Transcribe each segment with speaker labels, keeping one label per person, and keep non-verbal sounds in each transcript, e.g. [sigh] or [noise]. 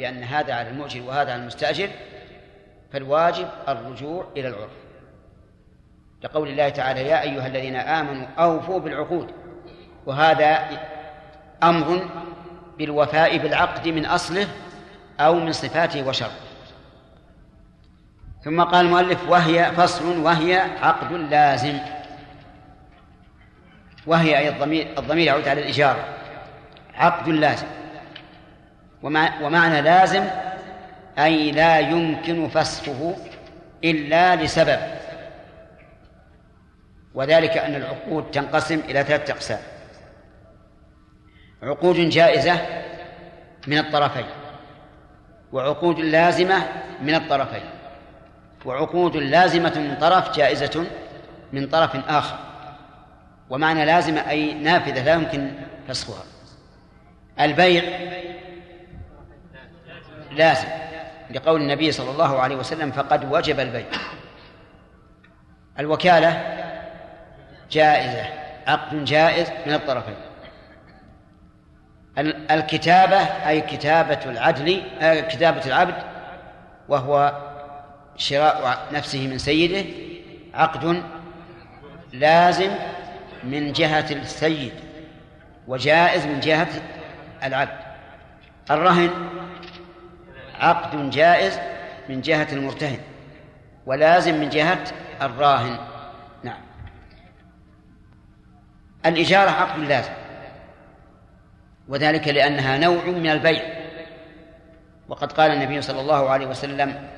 Speaker 1: بأن هذا على المؤجر وهذا على المستأجر فالواجب الرجوع إلى العرف. لقول الله تعالى يا أيها الذين آمنوا أوفوا بالعقود. وهذا أمر بالوفاء بالعقد من أصله أو من صفاته وشرطه ثم قال المؤلف وهي فصل وهي عقد لازم. وهي أي الضمير الضمير يعود على الإجارة عقد لازم. ومعنى لازم أي لا يمكن فسخه إلا لسبب وذلك أن العقود تنقسم إلى ثلاثة أقسام. عقود جائزة من الطرفين وعقود لازمة من الطرفين وعقود لازمة من طرف جائزة من طرف آخر. ومعنى لازمة أي نافذة لا يمكن فسخها. البيع لازم لقول النبي صلى الله عليه وسلم فقد وجب البيع. الوكالة جائزة عقد جائز من الطرفين. الكتابة أي كتابة العدل آه، كتابة العبد وهو شراء نفسه من سيده عقد لازم من جهة السيد وجائز من جهة العبد. الرهن عقد جائز من جهة المرتهن ولازم من جهة الراهن. نعم. الإجارة عقد لازم. وذلك لأنها نوع من البيع. وقد قال النبي صلى الله عليه وسلم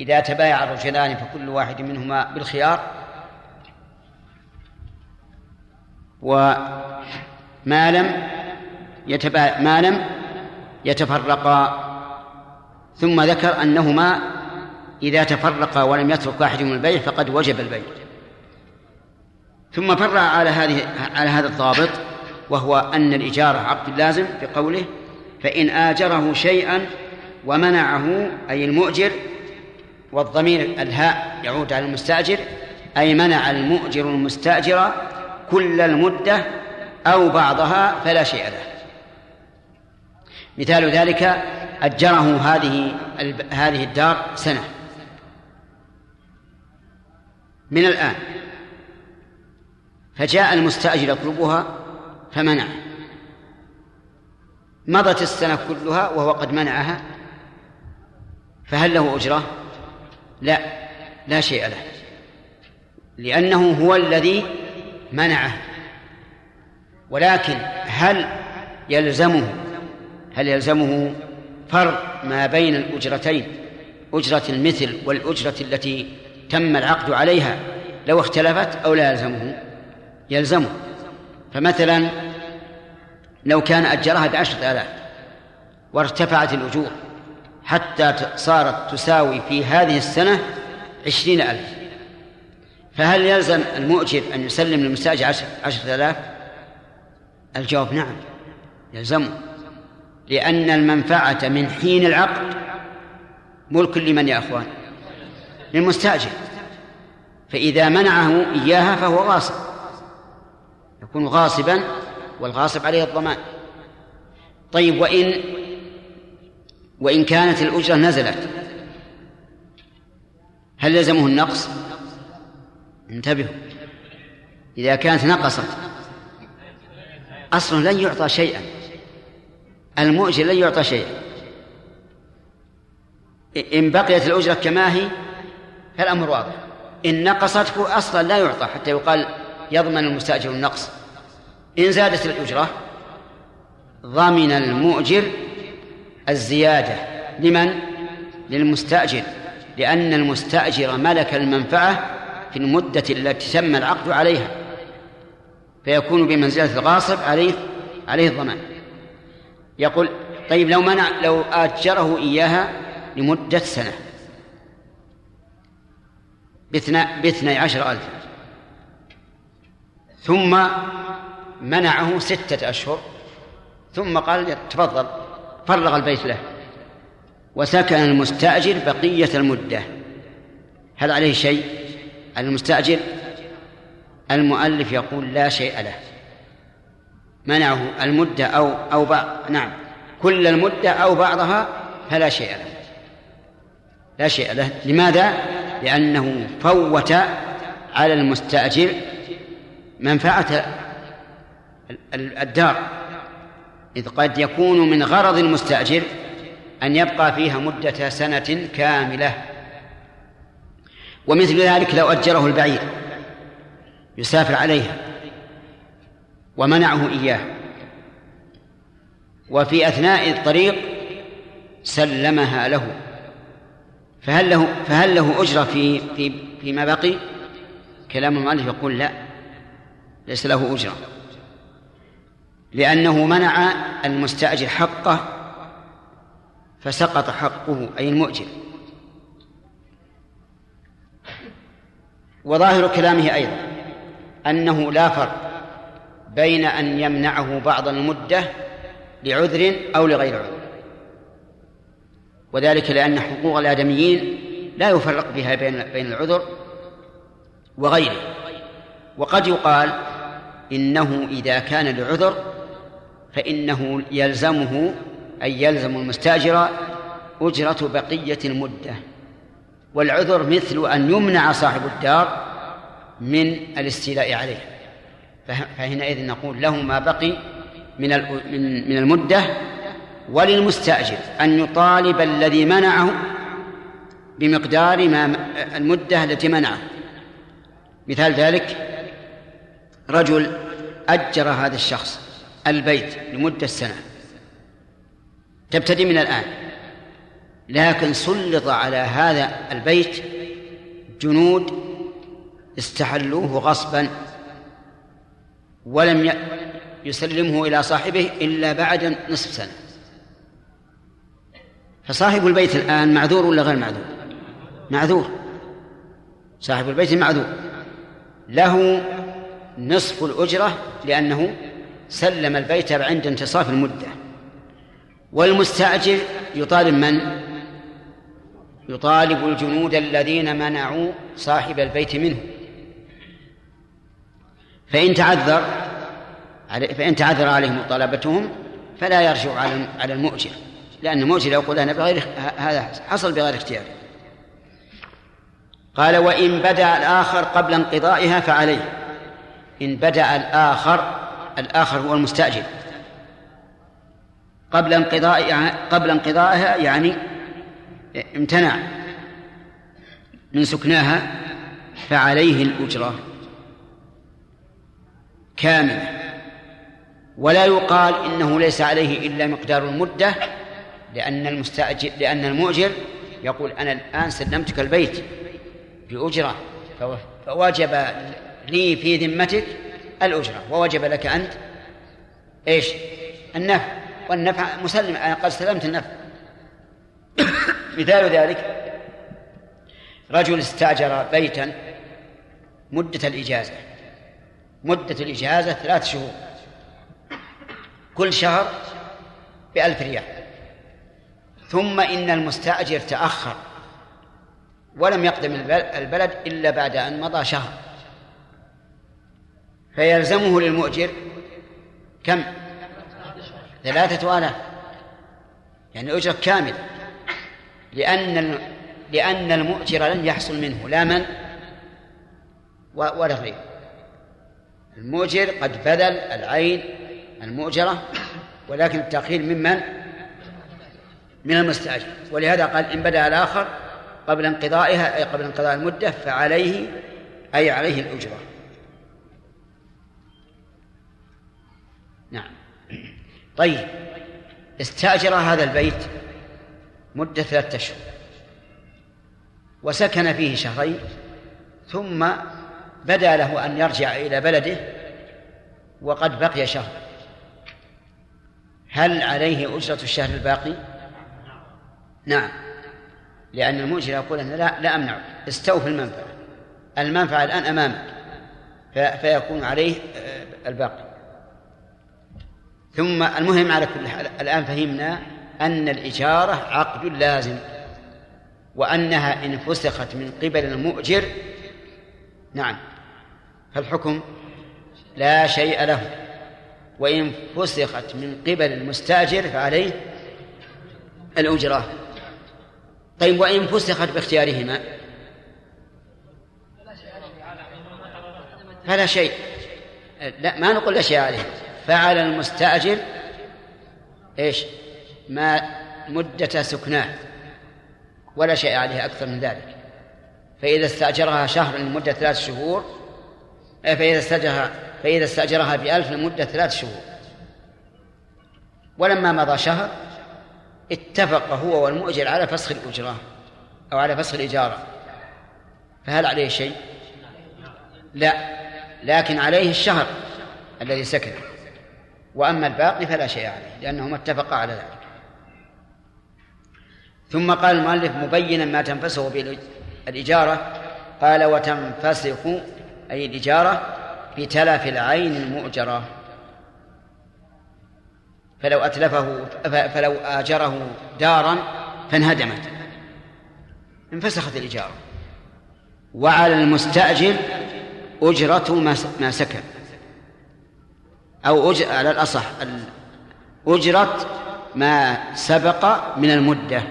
Speaker 1: إذا تبايع الرجلان فكل واحد منهما بالخيار وما لم يتبايع ما لم يتفرقا ثم ذكر أنهما إذا تفرقا ولم يترك من البيع فقد وجب البيع ثم فرع على هذه على هذا الضابط وهو أن الإجارة عقد لازم بقوله فإن آجره شيئا ومنعه أي المؤجر والضمير الهاء يعود على المستأجر أي منع المؤجر المستأجر كل المدة أو بعضها فلا شيء له. مثال ذلك أجره هذه هذه الدار سنة. من الآن فجاء المستأجر يطلبها فمنع. مضت السنة كلها وهو قد منعها فهل له أجرة؟ لا لا شيء له لأنه هو الذي منعه. ولكن هل يلزمه هل يلزمه فرق ما بين الأجرتين؟ أجرة المثل والأجرة التي تم العقد عليها لو اختلفت أو لا يلزمه؟ يلزمه. فمثلا لو كان أجرها بعشرة آلاف وارتفعت الأجور حتى صارت تساوي في هذه السنة عشرين ألف فهل يلزم المؤجر أن يسلم للمستأجر عشرة آلاف؟ الجواب نعم يلزمه. لأن المنفعة من حين العقد ملك لمن يا أخوان؟ للمستأجر. فإذا منعه إياها فهو غاصب. يكون غاصبا والغاصب عليه الضمان. طيب وإن وإن كانت الأجرة نزلت هل يلزمه النقص؟ انتبهوا. إذا كانت نقصت أصلا لن يعطى شيئا. المؤجر لن يعطى شيئا. إن بقيت الأجرة كما هي فالأمر واضح. إن نقصت أصلا لا يعطى حتى يقال يضمن المستأجر النقص. إن زادت الأجرة ضمن المؤجر الزيادة. لمن؟ للمستأجر. لأن المستأجر ملك المنفعة في المدة التي تم العقد عليها فيكون بمنزلة الغاصب عليه عليه الضمان. يقول طيب لو منع لو آجره إياها لمدة سنة باثني عشر ألف. ثم منعه ستة أشهر. ثم قال تفضل. فرغ البيت له. وسكن المستأجر بقية المدة. هل عليه شيء؟ المستأجر المؤلف يقول لا شيء له. منعه المدة أو أو بعض نعم. كل المدة أو بعضها فلا شيء له. لا شيء له. لماذا؟ لأنه فوت على المستأجر منفعة الدار. إذ قد يكون من غرض المستأجر أن يبقى فيها مدة سنة كاملة. ومثل ذلك لو أجره البعير. يسافر عليها. ومنعه إياه. وفي أثناء الطريق سلمها له. فهل له فهل له أجرة في في فيما بقي؟ كلام المؤلف يقول لا ليس له أجرة. لأنه منع المستأجر حقه فسقط حقه أي المؤجر. وظاهر كلامه أيضا أنه لا فرق بين أن يمنعه بعض المدة لعذر أو لغير عذر. وذلك لأن حقوق الآدميين لا يفرق بها بين بين العذر وغيره. وقد يقال إنه إذا كان لعذر فإنه يلزمه أي يلزم المستأجر أجرة بقية المدة. والعذر مثل أن يمنع صاحب الدار من الاستيلاء عليه. فحينئذ نقول له ما بقي من من المدة وللمستأجر أن يطالب الذي منعه بمقدار ما المدة التي منعه. مثال ذلك رجل أجر هذا الشخص البيت لمدة سنة. تبتدي من الآن لكن سلط على هذا البيت جنود استحلوه غصبا. ولم يسلمه إلى صاحبه إلا بعد نصف سنة. فصاحب البيت الآن معذور ولا غير معذور؟ معذور. صاحب البيت معذور. له نصف الأجرة لأنه سلم البيت عند انتصاف المدة. والمستأجر يطالب من؟ يطالب الجنود الذين منعوا صاحب البيت منه. فإن تعذر فإن تعذر عليهم مطالبتهم فلا يرجع على على المؤجر لأن المؤجر يقول أنا بغير هذا حصل بغير اختيار. قال وإن بدأ الآخر قبل انقضائها فعليه. إن بدأ الآخر الآخر هو المستأجر. قبل انقضاء قبل انقضائها يعني امتنع من سكناها فعليه الأجرة. كاملة. ولا يقال إنه ليس عليه إلا مقدار المدة لأن المستأجر لأن المؤجر يقول أنا الآن سلمتك البيت بأجرة فوجب لي في ذمتك الأجرة ووجب لك أنت إيش؟ النفع. والنفع مسلم أنا قد استلمت النفع. مثال ذلك رجل استأجر بيتا مدة الإجازة. مدة الإجازة ثلاث شهور. كل شهر بألف ريال. ثم إن المستأجر تأخر. ولم يقدم البلد إلا بعد أن مضى شهر. فيلزمه للمؤجر كم؟ ثلاثة آلاف. يعني أجرة كاملة. لأن لأن المؤجر لن يحصل منه لا من ولا غير المؤجر قد بذل العين المؤجرة ولكن التأخير ممن؟ من المستأجر. ولهذا قال إن بدأ الآخر قبل انقضائها أي قبل انقضاء المدة فعليه أي عليه الأجرة. نعم. طيب. استأجر هذا البيت مدة ثلاثة أشهر وسكن فيه شهرين ثم بدا له أن يرجع إلى بلده وقد بقي شهر. هل عليه أجرة الشهر الباقي؟ نعم. لأن المؤجر يقول أنا لا لا أمنعك استوفي المنفعة. المنفعة الآن أمامك فيكون عليه آه، الباقي. ثم المهم على كل حال الآن فهمنا أن الإجارة عقد لازم وأنها إن فسخت من قبل المؤجر. نعم. فالحكم لا شيء له وإن فسخت من قبل المستأجر فعليه الأجرة. طيب وإن فسخت باختيارهما؟ فلا شيء. لا ما نقول لا شيء عليه. فعلى المستأجر إيش؟ ما مدة سكناه ولا شيء عليه أكثر من ذلك. فإذا استأجرها شهر لمدة ثلاث شهور فإذا استأجرها فإذا استأجرها بألف لمدة ثلاث شهور. ولما مضى شهر اتفق هو والمؤجر على فسخ الأجرة أو على فسخ الإجارة فهل عليه شيء؟ لا لكن عليه الشهر الذي سكن. وأما الباقي فلا شيء عليه لأنهما اتفقا على ذلك. ثم قال المؤلف مبينا ما تنفسه بالإجارة قال وتنفسخ أي الإجارة بتلف العين المؤجرة. فلو أتلفه فلو آجره دارا فانهدمت. انفسخت الإجارة. وعلى المستأجر أجرة ما سكن. أو أجر على الأصح أجرة ما سبق من المدة.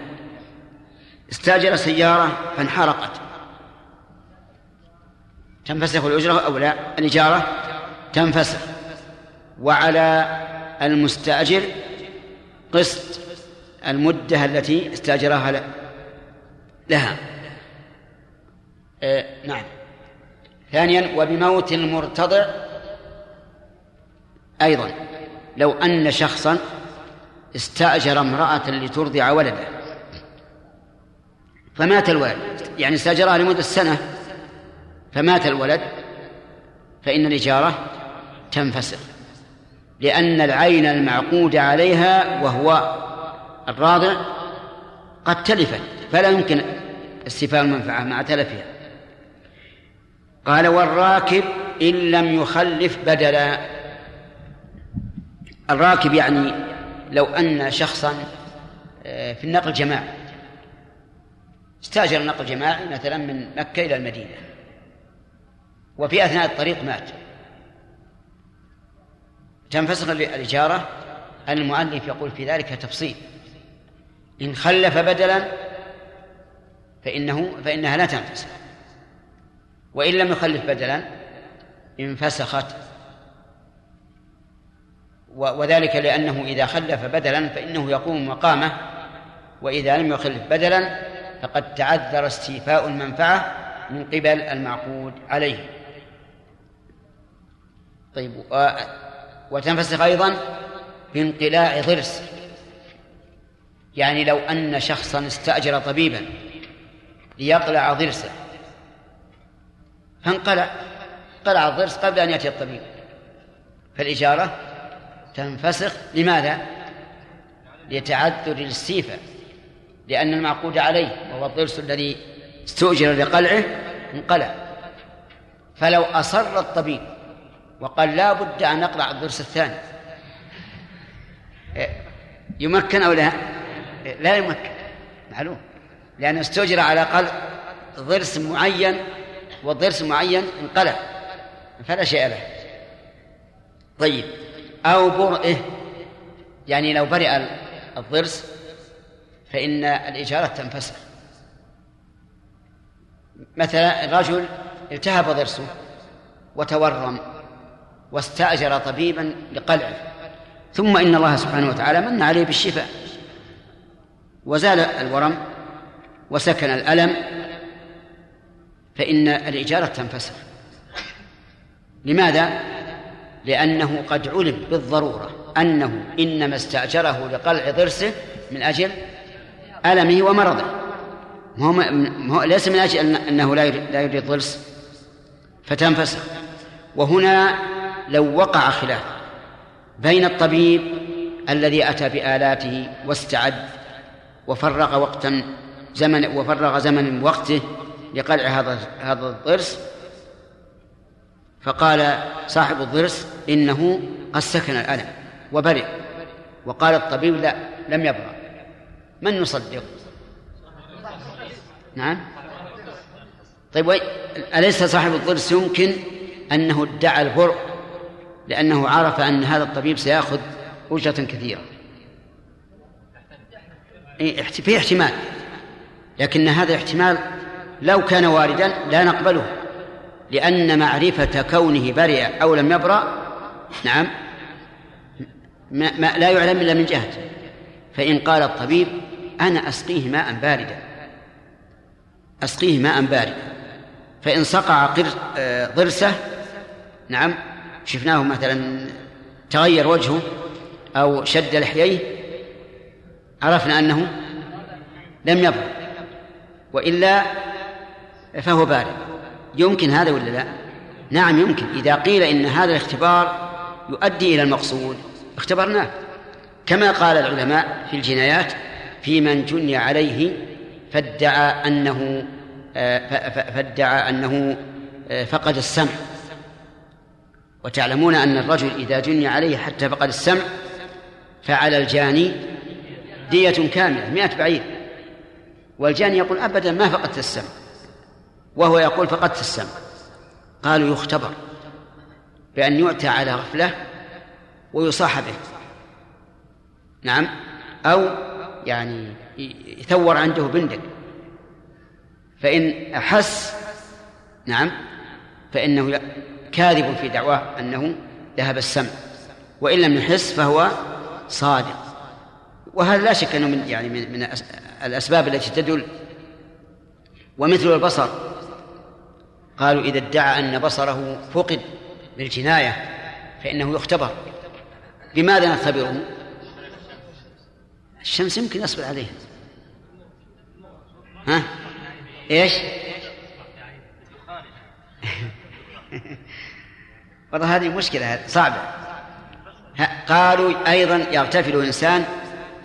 Speaker 1: استأجر سيارة فانحرقت. تنفسخ الأجرة أو لا؟ الإجارة تنفسخ. وعلى المستأجر قسط المدة التي استأجرها لها. آه نعم. ثانيا وبموت المرتضع أيضا. لو أن شخصا استأجر امرأة لترضع ولده. فمات الولد يعني استأجرها لمدة سنة. فمات الولد فإن الإجارة تنفسخ لأن العين المعقود عليها وهو الراضع قد تلفت فلا يمكن استيفاء المنفعة مع تلفها. قال والراكب إن لم يخلف بدلا. الراكب يعني لو أن شخصا آه، في النقل الجماعي استأجر النقل الجماعي مثلا من مكة إلى المدينة. وفي أثناء الطريق مات. تنفسخ الإجارة المؤلف يقول في ذلك تفصيل. إن خلف بدلا فإنه فإنها لا تنفسخ. وإن لم يخلف بدلا انفسخت. وذلك لأنه إذا خلف بدلا فإنه يقوم مقامه. وإذا لم يخلف بدلا فقد تعذر استيفاء المنفعة من قبل المعقود عليه. طيب وتنفسخ أيضا بانقلاع ضرس. يعني لو أن شخصا استأجر طبيبا ليقلع ضرسه فانقلع قلع الضرس قبل أن يأتي الطبيب. فالإجارة تنفسخ لماذا؟ لتعذر الاستيفاء لأن المعقود عليه وهو الضرس الذي استؤجر لقلعه انقلع. فلو أصر الطبيب وقال لا بد أن نقلع الضرس الثاني. يمكن أو لا؟ لا يمكن. معلوم. لأنه استؤجر على قلع ضرس معين وضرس معين انقلع فلا شيء له. طيب. أو برئه. يعني لو برئ الضرس فإن الإجارة تنفسخ. مثلا رجل التهب ضرسه وتورم. واستأجر طبيبا لقلعه. ثم إن الله سبحانه وتعالى من عليه بالشفاء. وزال الورم وسكن الألم فإن الإجارة تنفسخ لماذا؟ لأنه قد علم بالضرورة أنه إنما استأجره لقلع ضرسه من أجل ألمه ومرضه. هو ليس من أجل أنه لا يريد ضرس فتنفسخ وهنا لو وقع خلاف بين الطبيب الذي أتى بآلاته واستعد وفرغ وقتا زمن وفرغ زمن وقته لقلع هذا هذا الضرس فقال صاحب الضرس إنه قد سكن الألم وبرئ وقال الطبيب لا لم يبرأ. من نصدق؟ نعم. طيب أليس صاحب الضرس يمكن أنه ادعى البرء لأنه عرف أن هذا الطبيب سيأخذ أجرة كثيرة. إيه، في احتمال. لكن هذا احتمال لو كان واردا لا نقبله لأن معرفة كونه برئ أو لم يبرأ نعم ما, ما لا يعلم إلا من جهة. فإن قال الطبيب أنا أسقيه ماء باردا أسقيه ماء باردا. فإن صقع آه، ضرسة نعم شفناه مثلا تغير وجهه أو شد لحييه عرفنا أنه لم يبرأ وإلا فهو بارد. يمكن هذا ولا لا؟ نعم يمكن. إذا قيل إن هذا الاختبار يؤدي إلى المقصود اختبرناه. كما قال العلماء في الجنايات في من جني عليه فادعى أنه آه، فادعى أنه آه، فقد السمع. وتعلمون أن الرجل إذا جني عليه حتى فقد السمع فعلى الجاني دية كاملة مئة بعير. والجاني يقول أبدا ما فقدت السمع وهو يقول فقدت السمع. قالوا يختبر بأن يؤتى على غفلة ويصاح به. نعم؟ أو يعني يثور عنده بندق. فإن أحس نعم؟ فإنه كاذب في دعواه أنه ذهب السمع وإن لم يحس فهو صادق وهذا لا شك أنه من يعني من, الأسباب التي تدل ومثل البصر قالوا إذا ادعى أن بصره فقد بالجناية فإنه يختبر بماذا نختبره؟ الشمس يمكن يصبر عليها ها؟ إيش؟ [laughs] والله هذه مشكلة صعبة. قالوا أيضا يغتفل إنسان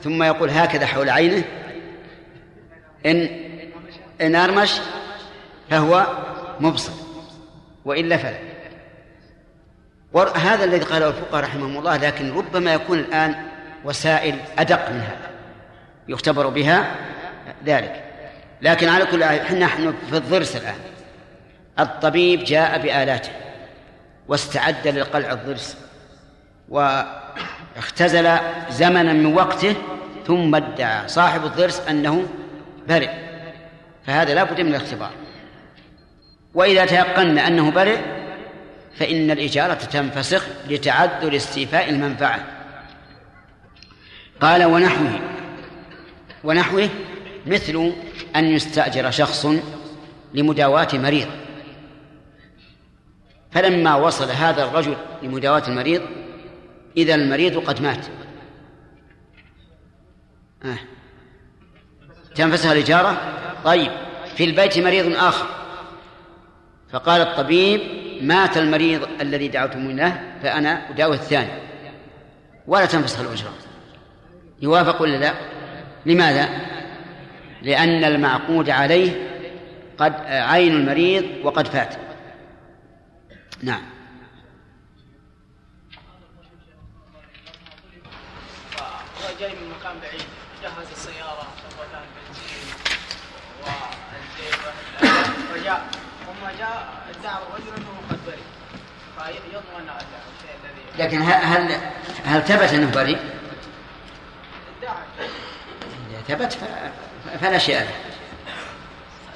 Speaker 1: ثم يقول هكذا حول عينه إن إن أرمش فهو مبصر وإلا فلا هذا الذي قاله الفقهاء رحمهم الله لكن ربما يكون الآن وسائل أدق من هذا يختبر بها ذلك. لكن على كل حال نحن في الضرس الآن. الطبيب جاء بآلاته. واستعد لقلع الضرس. واختزل زمنا من وقته ثم ادعى صاحب الضرس أنه برئ. فهذا لا بد من الاختبار. وإذا تيقنا أنه برئ فإن الإجارة تنفسخ لتعذر استيفاء المنفعة. قال ونحوه ونحوه مثل أن يستأجر شخص لمداواة مريض. فلما وصل هذا الرجل لمداواة المريض إذا المريض قد مات. آه. تنفسها الإجارة؟ طيب. في البيت مريض آخر. فقال الطبيب مات المريض الذي دعوتم له فأنا أداوي الثاني. ولا تنفسخ الأجرة. يوافق ولا لا؟ لماذا؟ لأن المعقود عليه قد عين المريض وقد فات. نعم.
Speaker 2: جاي من مكان بعيد. جهز السيارة وكان بنزين وجاء ثم جاء ادعى الرجل انه قد برئ فيضمن الشيء الذي
Speaker 1: لكن هل هل ثبت أنه بريء؟ إذا ثبت فلا شيء له.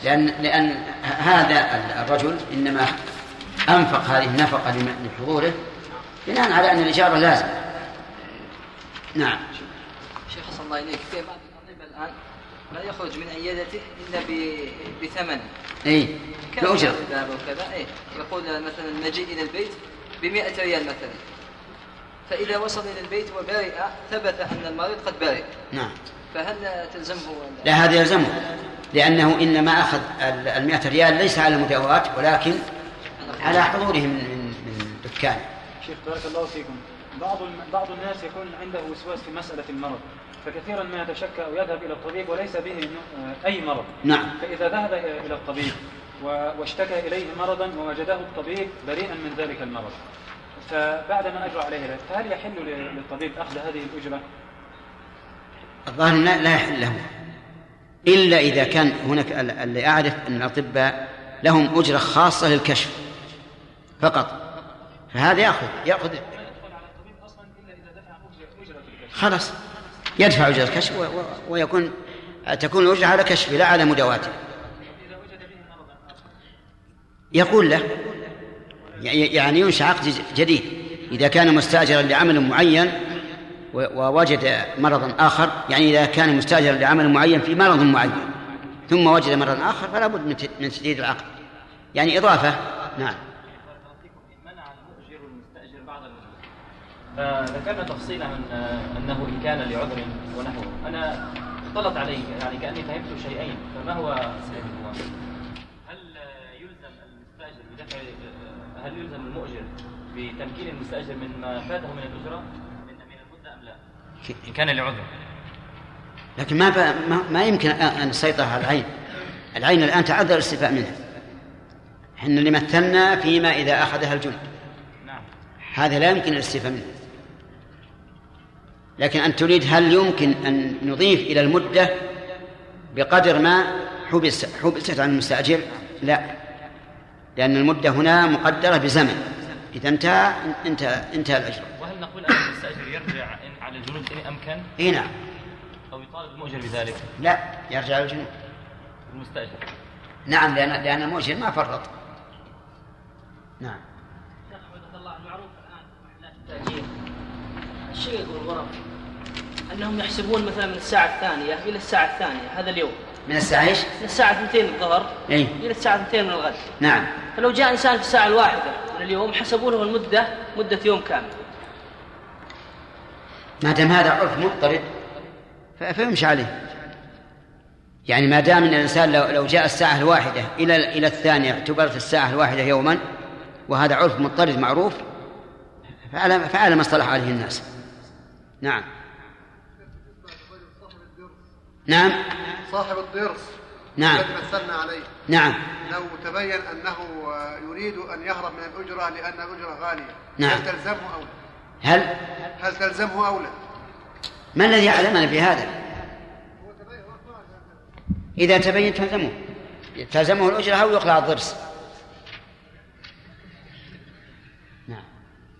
Speaker 1: لأن لأن هذا الرجل إنما أنفق هذه النفقة لحضوره بناء على أن الإجارة لازم نعم.
Speaker 3: شيخ صلى الله إليك. في بعض الأطباء الآن لا يخرج من عيادته إلا بثمن.
Speaker 1: اي بأجرة
Speaker 3: وكذا؟ اي يقول مثلا المجيء إلى البيت ب 100 ريال مثلا. فإذا وصل إلى البيت وبرئ ثبت أن المريض قد برئ
Speaker 1: نعم.
Speaker 3: فهل تلزمه
Speaker 1: لا؟ هذا يلزمه لأنه إنما أخذ المئة ريال ليس على المداوات ولكن على حضوره من من من دكان
Speaker 4: شيخ بارك الله فيكم. بعض بعض الناس يكون عنده وسواس في مسألة المرض فكثيرا ما يتشكى أو يذهب إلى الطبيب وليس به آه، أي مرض.
Speaker 1: نعم.
Speaker 4: فإذا ذهب إلى الطبيب واشتكى إليه مرضا ووجده الطبيب بريئا من ذلك المرض. فبعد ما أجرى عليه فهل يحل للطبيب أخذ هذه الأجرة؟
Speaker 1: الظاهر لا يحل له إلا إذا كان هناك اللي أعرف أن الأطباء لهم أجرة خاصة للكشف. فقط. فهذا يأخذ يأخذ. خلاص. يدفع أجرة الكشف ويكون تكون الأجرة على كشفه لا على مداواته. يقول له يعني ينشأ عقد جديد. إذا كان مستأجرا لعمل معين ووجد مرضا آخر يعني إذا كان مستأجرا لعمل معين في مرض معين ثم وجد مرضا آخر فلا بد من تجديد العقد. يعني إضافة. نعم
Speaker 5: منع المؤجر المستأجر بعض المؤجر فذكرنا تفصيلا عن آه، أنه إن كان لعذر ونحوه أنا اختلط علي يعني كأني فهمت شيئين فما هو هل آه، يلزم المستأجر بدفع آه، هل يلزم المؤجر بتمكين المستأجر من ما فاته من الأجرة؟ من من المدة أم لا؟ إن كان لعذر.
Speaker 1: لكن ما, ب- ما, ما يمكن أن أن نسيطر على العين. العين الآن تعذر الاستيفاء منها. إحنا اللي مثلنا فيما إذا أخذها الجند.
Speaker 5: نعم.
Speaker 1: هذا لا يمكن الاستيفاء منه. لكن أن تريد هل يمكن أن نضيف إلى المدة بقدر ما حبس حبست عن المستأجر؟ لا. لأن المدة هنا مقدرة بزمن. إذا انتهى انتهى انتهى الأجر.
Speaker 5: وهل نقول أن المستأجر يرجع إن على الجنود إن أمكن؟
Speaker 1: إي نعم.
Speaker 5: أو يطالب المؤجر بذلك؟
Speaker 1: لا يرجع الجنوب
Speaker 5: المستأجر.
Speaker 1: نعم لأن لأن المؤجر ما فرط. نعم.
Speaker 6: شيخ حفظك الله المعروف الآن. محلات التاجير الشيء والغرف أنهم يحسبون مثلا من الساعة الثانية إلى الساعة الثانية هذا اليوم.
Speaker 1: من الساعة إيش؟
Speaker 6: من الساعة 2 الظهر
Speaker 1: إي.
Speaker 6: إلى الساعة 2 من الغد.
Speaker 1: نعم.
Speaker 6: فلو جاء إنسان في الساعة الواحدة من اليوم حسبوا له المدة مدة يوم كامل.
Speaker 1: ما دام هذا عرف مضطرد فيمشي عليه. يعني ما دام إن الإنسان لو لو جاء الساعة الواحدة إلى إلى الثانية اعتبرت الساعة الواحدة يوما وهذا عرف مضطرد معروف فعلى فعلى ما اصطلح عليه الناس. نعم. نعم.
Speaker 7: صاحب الضرس.
Speaker 1: نعم.
Speaker 7: الذي مثلنا عليه.
Speaker 1: نعم.
Speaker 7: لو تبين أنه آه، يريد أن يهرب من الأجرة لأن الأجرة غالية
Speaker 1: نعم.
Speaker 7: هل تلزمه أو لا؟
Speaker 1: هل؟
Speaker 7: هل تلزمه أو لا؟
Speaker 1: ما الذي يعلمنا بهذا؟ إذا تبين تلزمه. تلزمه الأجرة أو يقلع الضرس؟ نعم.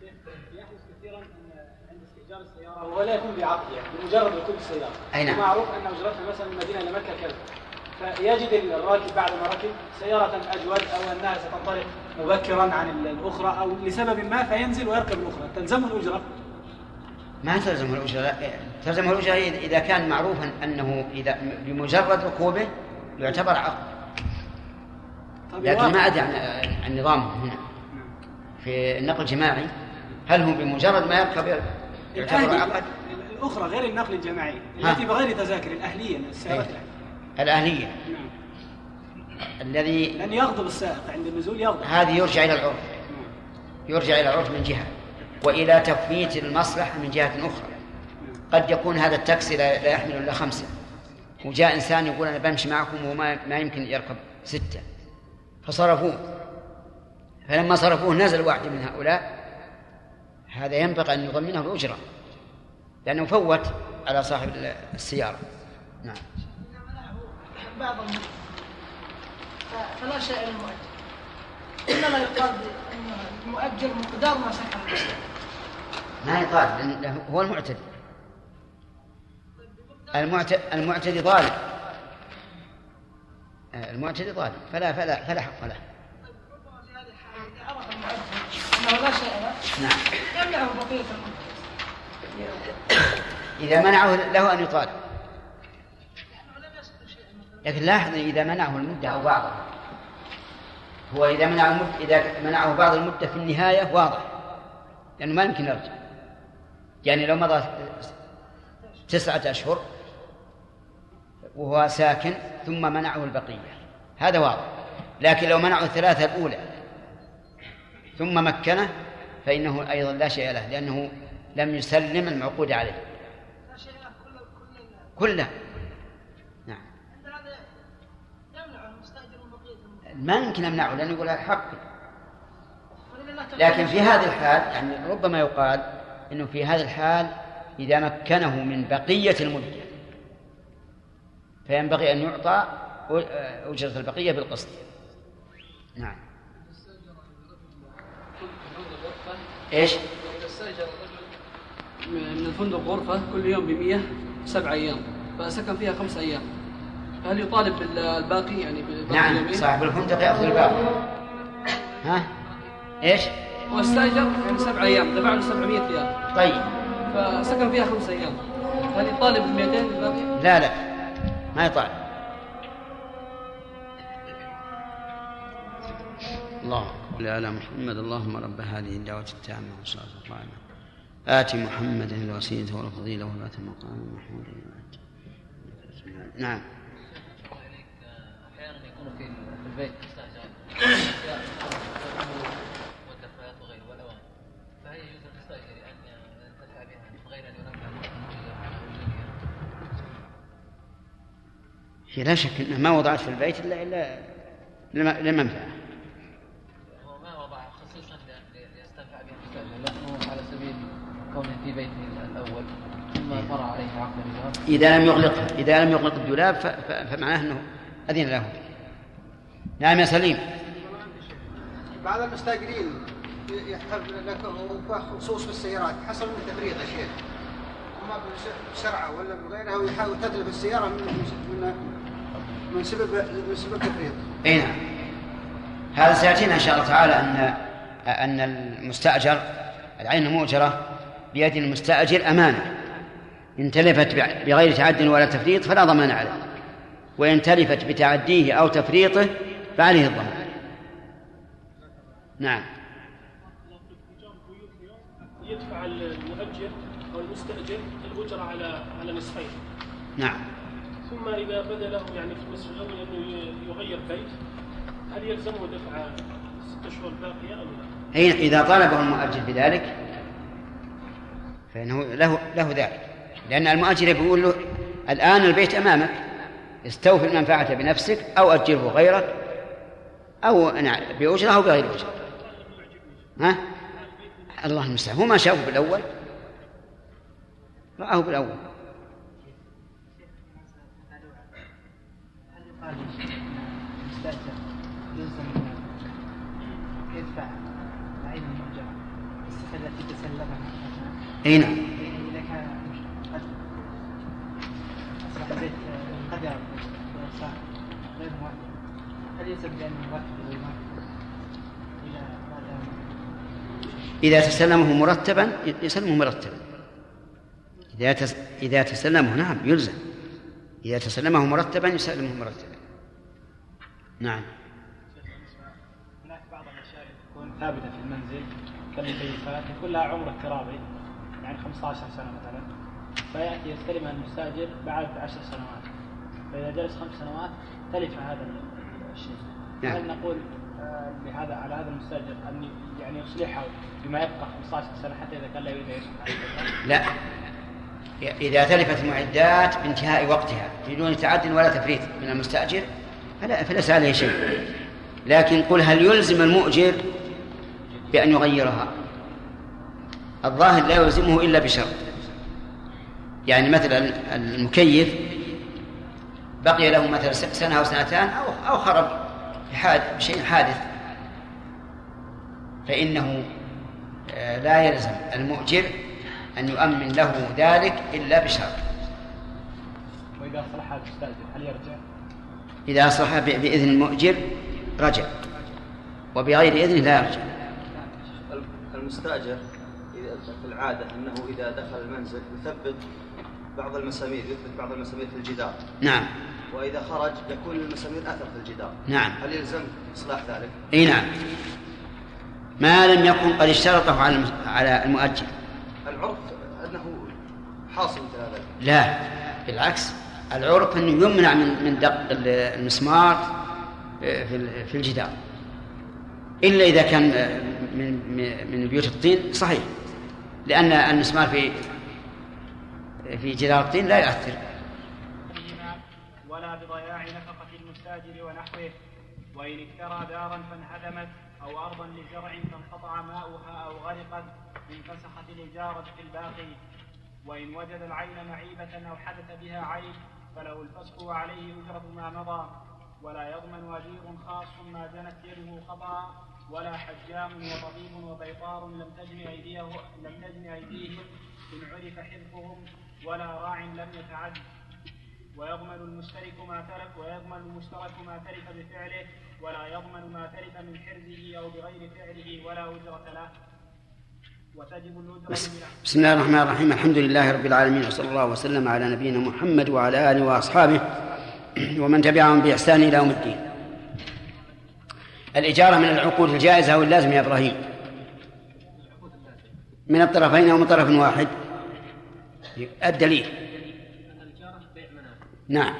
Speaker 8: يحدث كثيرا ان عند استئجار السيارة وهو لا يكون بعقد يعني بمجرد ركوب السيارة.
Speaker 1: أي نعم.
Speaker 8: ومعروف أن أجرتها مثلا من المدينة إلى مكه كذا. فيجد الراكب بعد ما ركب سيارة أجود أو أنها ستنطلق مبكرا عن ال- الأخرى أو لسبب ما فينزل ويركب الأخرى. تلزمه الأجرة.
Speaker 1: ما تلزمه الأجرة. تلزمه الأجرة إذا كان معروفا أنه إذا بمجرد ركوبه يعتبر عقد.
Speaker 8: طب
Speaker 1: لكن ما أدري عن نظامه هنا. في النقل الجماعي هل هو بمجرد ما يركب يعتبر عقد؟
Speaker 8: الأخرى غير النقل الجماعي. التي بغير تذاكر الأهلية السيارات
Speaker 1: إيه.
Speaker 8: الأهلية.
Speaker 1: الأهلية.
Speaker 8: نعم.
Speaker 1: الذي
Speaker 8: لأن يغضب السائق عند النزول يغضب.
Speaker 1: هذه يرجع إلى العرف.
Speaker 8: نعم.
Speaker 1: يرجع إلى العرف من جهة وإلى تفويت المصلحة من جهة أخرى. قد يكون هذا التاكسي لا يحمل إلا خمسة. وجاء إنسان يقول أنا بمشي معكم وما ما يمكن يركب ستة. فصرفوه. فلما صرفوه نزل واحد من هؤلاء. هذا ينبغي أن يضمنه الأجرة. لأنه فوت على صاحب السيارة. نعم.
Speaker 9: بعض فلا شيء للمؤجر إنما يقال المؤجر مقدار ما سكن.
Speaker 1: ما لأن هو المعتدي. المعتدي, ظالم آه، المعتدي ظالم فلا فلا فلا حق له.
Speaker 9: ربما في هذه الحالة إذا عرف المؤجر
Speaker 1: إذا منعه له أن يطالب. لكن لاحظ إذا منعه المدة أو بعضها هو إذا منعه المدة إذا منعه بعض المدة في النهاية واضح. لأنه ما يمكن يرجع. يعني لو مضى تسعة أشهر وهو ساكن ثم منعه البقية. هذا واضح. لكن لو منعه الثلاثة الأولى ثم مكنه فإنه أيضا لا شيء له لأنه لم يسلم المعقود عليه. كله نعم. ما يمكن أمنعه لأنه يقول هذا حقي لكن في هذه الحال يعني ربما يقال إنه في هذه الحال إذا مكنه من بقية المده فينبغي أن يعطى أجرة البقية بالقسط. نعم. إيش؟
Speaker 10: من الفندق غرفة كل يوم بمية سبع أيام فسكن فيها خمس أيام. فهل يطالب بالباقي يعني بباقي
Speaker 1: نعم
Speaker 10: اليومين؟
Speaker 1: صاحب الفندق يأخذ الباقي. ها؟ إيش؟
Speaker 10: هو استأجر يعني سبع أيام دفع له 700 ريال.
Speaker 1: طيب.
Speaker 10: فسكن فيها خمس أيام. هل يطالب ب 200 الباقي؟
Speaker 1: لا لا. ما يطالب. الله صل على محمد اللهم رب هذه الدعوة التامة والصلاة القائمة آت محمدا الوسيلة والفضيلة والبعث المقام محمود نعم
Speaker 5: أحيانا يكون في البيت
Speaker 1: هي لا شك إنها ما وضعت في البيت الا الا لم- لمنفعه
Speaker 5: هو ما وضع خصيصا ل- ليستنفع بها المستاجر لكنه على سبيل كونه في بيته الأول ثم طرأ عليه عقد
Speaker 1: إذا لم يغلقها إذا لم يغلق الدولاب فمعناه أنه أذن له. نعم يا سليم.
Speaker 7: بعض المستأجرين يحتاج لك خصوص في السيارات حصل من تفريط يا شيخ. أما بسرعة ولا بغيرها ويحاول تتلف السيارة من من من سبب من سبب تفريط
Speaker 1: أي نعم. هذا سيأتينا إن شاء الله تعالى ان أن المستأجر العين المؤجرة بيد المستأجر أمانة. إن تلفت بغير تعد ولا تفريط فلا ضمان عليه. وإن تلفت بتعديه أو تفريطه فعليه الضمان. نعم.
Speaker 11: يدفع المؤجر أو المستأجر الأجرة على على نصفين.
Speaker 1: نعم.
Speaker 11: ثم إذا بدا له يعني في النصف الأول أنه يغير بيت هل يلزمه دفع ست اشهر باقية ام لا؟
Speaker 1: حين إذا طلبه المؤجر بذلك فإنه له له ذلك. لأن المؤجر بيقول له الآن البيت أمامك استوفي المنفعة بنفسك أو أجره غيرك أو بأجرة أو بغير أجرة. ها؟ الله المستعان هو ما شافه بالأول. رآه بالأول
Speaker 2: هل يقال المستاجر يلزم يدفع العين المؤجرة الصفة التي تسلمها
Speaker 1: أي نعم
Speaker 2: إذا كان قد أصبح البيت قدر وصار غير مرتب هل يلزم بأن يرتب ويمرتب إذا أراد
Speaker 1: إذا تسلمه مرتبا يسلمه مرتبا. إذا تس... إذا تسلمه نعم يلزم. إذا تسلمه مرتبا يسلمه مرتبا. نعم.
Speaker 8: هناك بعض الاشياء تكون ثابته في المنزل كالمكيفات يكون لها عمر افتراضي يعني 15 سنة مثلا فيأتي يستلمها المستأجر بعد 10 سنوات. فإذا جلس خمس سنوات تلف هذا الشيء.
Speaker 1: نعم.
Speaker 8: هل نقول آه، لهذا على هذا المستأجر أن يعني يصلحها بما يبقى 15 سنة حتى إذا كان لا يريد؟
Speaker 1: لا. إذا تلفت المعدات بانتهاء وقتها بدون تعد ولا تفريط من المستأجر؟ فلا فليس عليه شيء. لكن قل هل يلزم المؤجر بأن يغيرها؟ الظاهر لا يلزمه إلا بشرط يعني مثلا المكيف بقي له مثلا سنة أو سنتان أو أو خرب بحادث بشيء حادث. فإنه آه، لا يلزم المؤجر أن يؤمن له ذلك إلا بشرط
Speaker 8: وإذا صلح هذا المستاجر هل يرجع؟
Speaker 1: إذا أصلح بإذن المؤجر رجع. وبغير إذنه لا يرجع.
Speaker 12: في العادة أنه إذا دخل المنزل يثبت بعض المسامير يثبت بعض المسامير في الجدار.
Speaker 1: نعم.
Speaker 12: وإذا خرج يكون المسامير أثر في الجدار.
Speaker 1: نعم.
Speaker 12: هل يلزم إصلاح ذلك؟
Speaker 1: إي نعم. ما لم يكن قد اشترطه على على المؤجر
Speaker 12: العرف أنه حاصل مثل هذا.
Speaker 1: لا. بالعكس العرف أنه يمنع من من دق ال- المسمار في ال- في الجدار. إلا إذا كان من من- من بيوت الطين صحيح. لأن المسمار في في جدار الطين لا يؤثر.
Speaker 8: ولا بضياع نفقة المستاجر ونحوه. وإن اشترى دارا فانهدمت أو أرضا لزرع فانقطع ماؤها أو غرقت انفسخت الإجارة في الباقي. وإن وجد العين معيبة أو حدث بها عيب فله الفسخ وعليه أجرة ما مضى. ولا يضمن أجير خاص ما جنت يده خطأ. ولا حجام وطبيب وبيطار لم تجن أيديه لم تجن أيديهم إن عرف حلفهم ولا راع لم يتعد. ويضمن المشترك ما تلف ويضمن المشترك ما تلف بفعله ولا يضمن ما تلف من حرزه أو بغير فعله ولا أجرة له.
Speaker 1: بسم الله الرحمن الرحيم. الحمد لله رب العالمين وصلى الله وسلم على نبينا محمد وعلى آله وأصحابه ومن تبعهم بإحسان إلى يوم الدين. الإجارة من العقود الجائزة أو اللازم يا إبراهيم؟ من الطرفين أو من طرف واحد؟ الدليل.
Speaker 5: الإجارة
Speaker 1: نعم.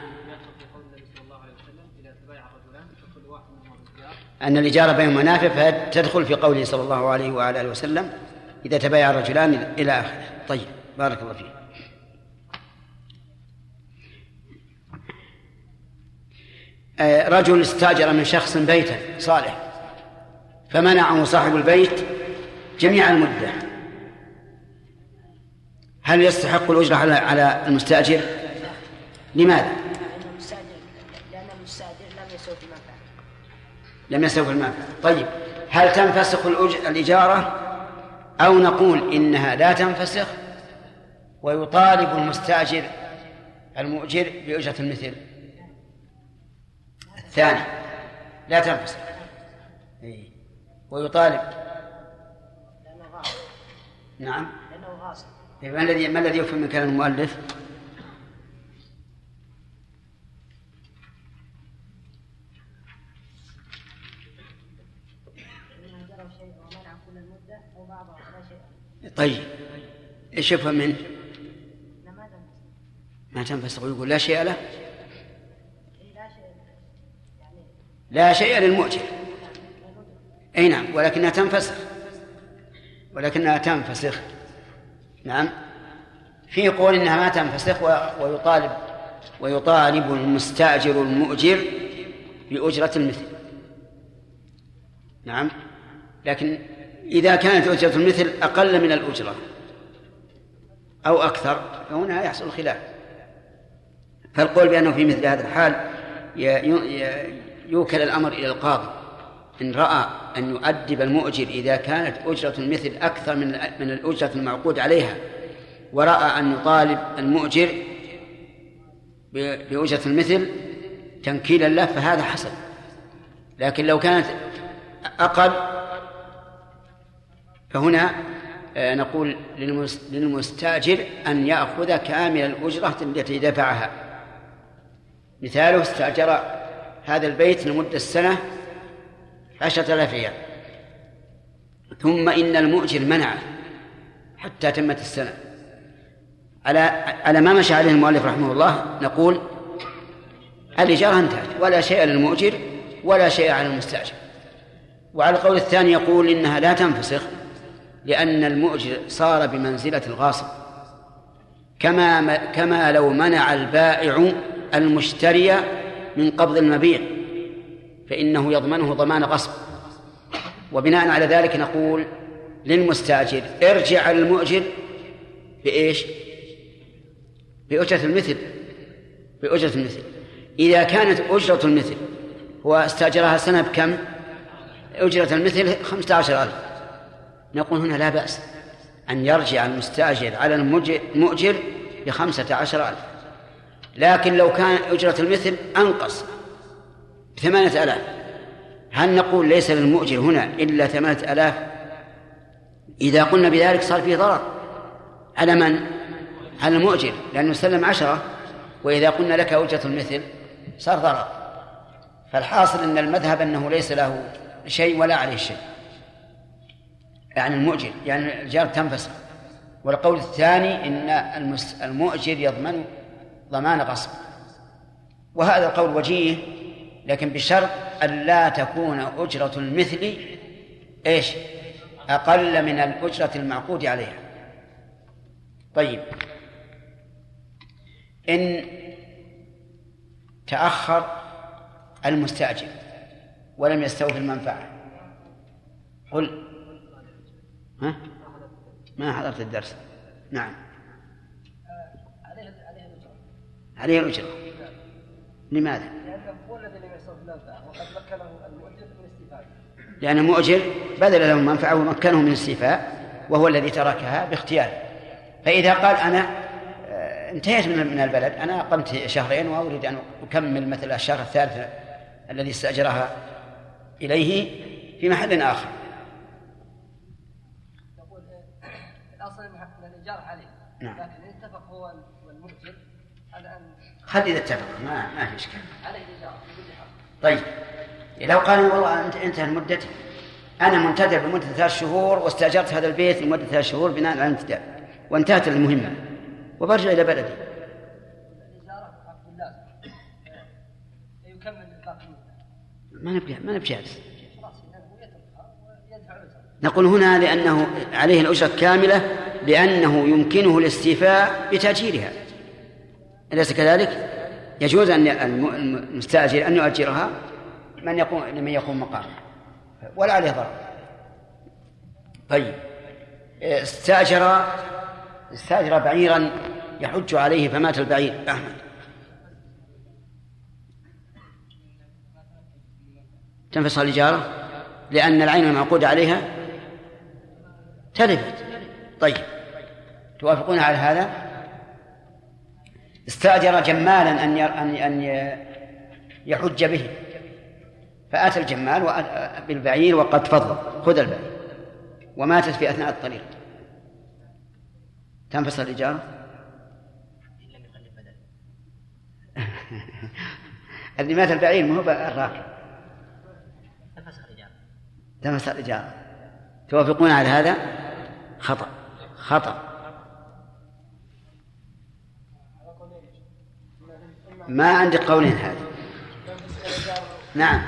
Speaker 1: أن الإجارة بين منافع فتدخل في قوله صلى الله عليه وعلى آله وسلم إذا تبايع الرجلان إلى آخره. طيب بارك الله فيك. رجل استاجر من شخص بيتا صالح فمنعه صاحب البيت جميع المدة هل يستحق الأجرة على على المستأجر؟ لماذا؟
Speaker 13: لأن المستأجر لم يسوق المنفعة
Speaker 1: لم يستوفي المنفعة طيب هل تنفسخ الإجارة أو نقول إنها لا تنفسخ ويطالب المستأجر المؤجر بأجرة المثل الثاني لا تنفسخ إيه. ويطالب. نعم.
Speaker 13: لأنه غاصب
Speaker 1: ما الذي ما الذي يفهم من كلام المؤلف؟ طيب. إيش يفهم منه؟ ما تنفسخ ويقول لا شيء له
Speaker 13: إيه لا شيء يعني
Speaker 1: لا شيء للمؤجر. أي نعم ولكنها تنفسخ. ولكنها تنفسخ. نعم. في قول إنها ما تنفسخ ويطالب ويطالب المستأجر المؤجر بأجرة المثل. نعم. لكن إذا كانت أجرة المثل أقل من الأجرة أو أكثر فهنا يحصل خلاف. فالقول بأنه في مثل هذا الحال يوكل الأمر إلى القاضي. إن رأى أن يؤدب المؤجر إذا كانت أجرة المثل أكثر من من الأجرة المعقود عليها ورأى أن يطالب المؤجر بأجرة المثل تنكيلا له فهذا حسن لكن لو كانت أقل فهنا آه، نقول للمس- للمستأجر أن يأخذ كامل الأجرة التي دفعها. مثاله استأجر هذا البيت لمدة سنة عشرة آلاف ريال. ثم إن المؤجر منعه حتى تمت السنة. على على ما مشى عليه المؤلف رحمه الله نقول الإجارة انتهت ولا شيء للمؤجر ولا شيء على المستأجر. وعلى القول الثاني يقول إنها لا تنفسخ لأن المؤجر صار بمنزلة الغاصب. كما كما لو منع البائع المشتري من قبض المبيع فإنه يضمنه ضمان غصب. وبناء على ذلك نقول للمستأجر ارجع على المؤجر بإيش؟ بأجرة المثل. بأجرة المثل. إذا كانت أجرة المثل هو استأجرها سنة بكم؟ أجرة المثل خمسة عشر ألف. نقول هنا لا بأس أن يرجع المستأجر على المؤجر بخمسة عشر ألف. لكن لو كان أجرة المثل أنقص ثمانية آلاف. هل نقول ليس للمؤجر هنا إلا ثمانية آلاف؟ إذا قلنا بذلك صار فيه ضرر. على من؟ على المؤجر لأنه سلم عشرة وإذا قلنا لك أجرة المثل صار ضرر. فالحاصل أن المذهب أنه ليس له شيء ولا عليه شيء. يعني المؤجر يعني الجار تنفسخ والقول الثاني إن المس- المؤجر يضمن ضمان غصب وهذا القول وجيه لكن بشرط أن لا تكون أجرة المثل إيش؟ أقل من الأجرة المعقود عليها. طيب إن تأخر المستأجر ولم يستوفي المنفعة قل ها؟ ما حضرت الدرس نعم
Speaker 9: عليه عليه الأجرة
Speaker 1: عليه الأجرة لماذا؟
Speaker 9: لأنه هو الذي لم يصرف المنفعة وقد مكنه المؤجر من
Speaker 1: المؤجر بذل له المنفعة ومكنه من الاستيفاء وهو الذي تركها باختياره فإذا قال أنا آه، انتهيت من البلد أنا أقمت شهرين وأريد أن أكمل مثل الشهر الثالث الذي استأجرها إليه في محل آخر
Speaker 14: يقول آه،
Speaker 1: نعم.
Speaker 14: لكن ان اتفق هو والمؤجر على ان
Speaker 1: خلي إذا اتفق ما ما في إشكال. طيب. لو قال والله أنت انتهى المدة أنا منتدب لمدة ثلاث شهور واستأجرت هذا البيت لمدة ثلاث شهور بناء على الانتداب. وانتهت المهمة. وبرجع إلى بلدي. ما نبقى ما نبقى نقول هنا لأنه عليه الأجرة كاملة لأنه يمكنه الاستيفاء بتأجيرها. أليس كذلك؟ يجوز أن الم- المستأجر أن يؤجرها من يقوم لمن يقوم مقامه. ولا عليه ضرر. طيب. استأجر استأجر بعيرا يحج عليه فمات البعير. أحمد. تنفصل الإجارة؟ لأن العين المعقود عليها تلفت. طيب. توافقون على هذا؟ استأجر جمالا أن ير- أن أن يحج به. فأتى الجمال بالبعير وقد تفضل خذ البعير. وماتت في أثناء الطريق. تنفصل الإجارة؟ [laughs] اللي مات البعير ما هو الراكب تنفصل الإجارة. توافقون على هذا؟ خطأ. خطأ. ما عندك قولين هذا نعم.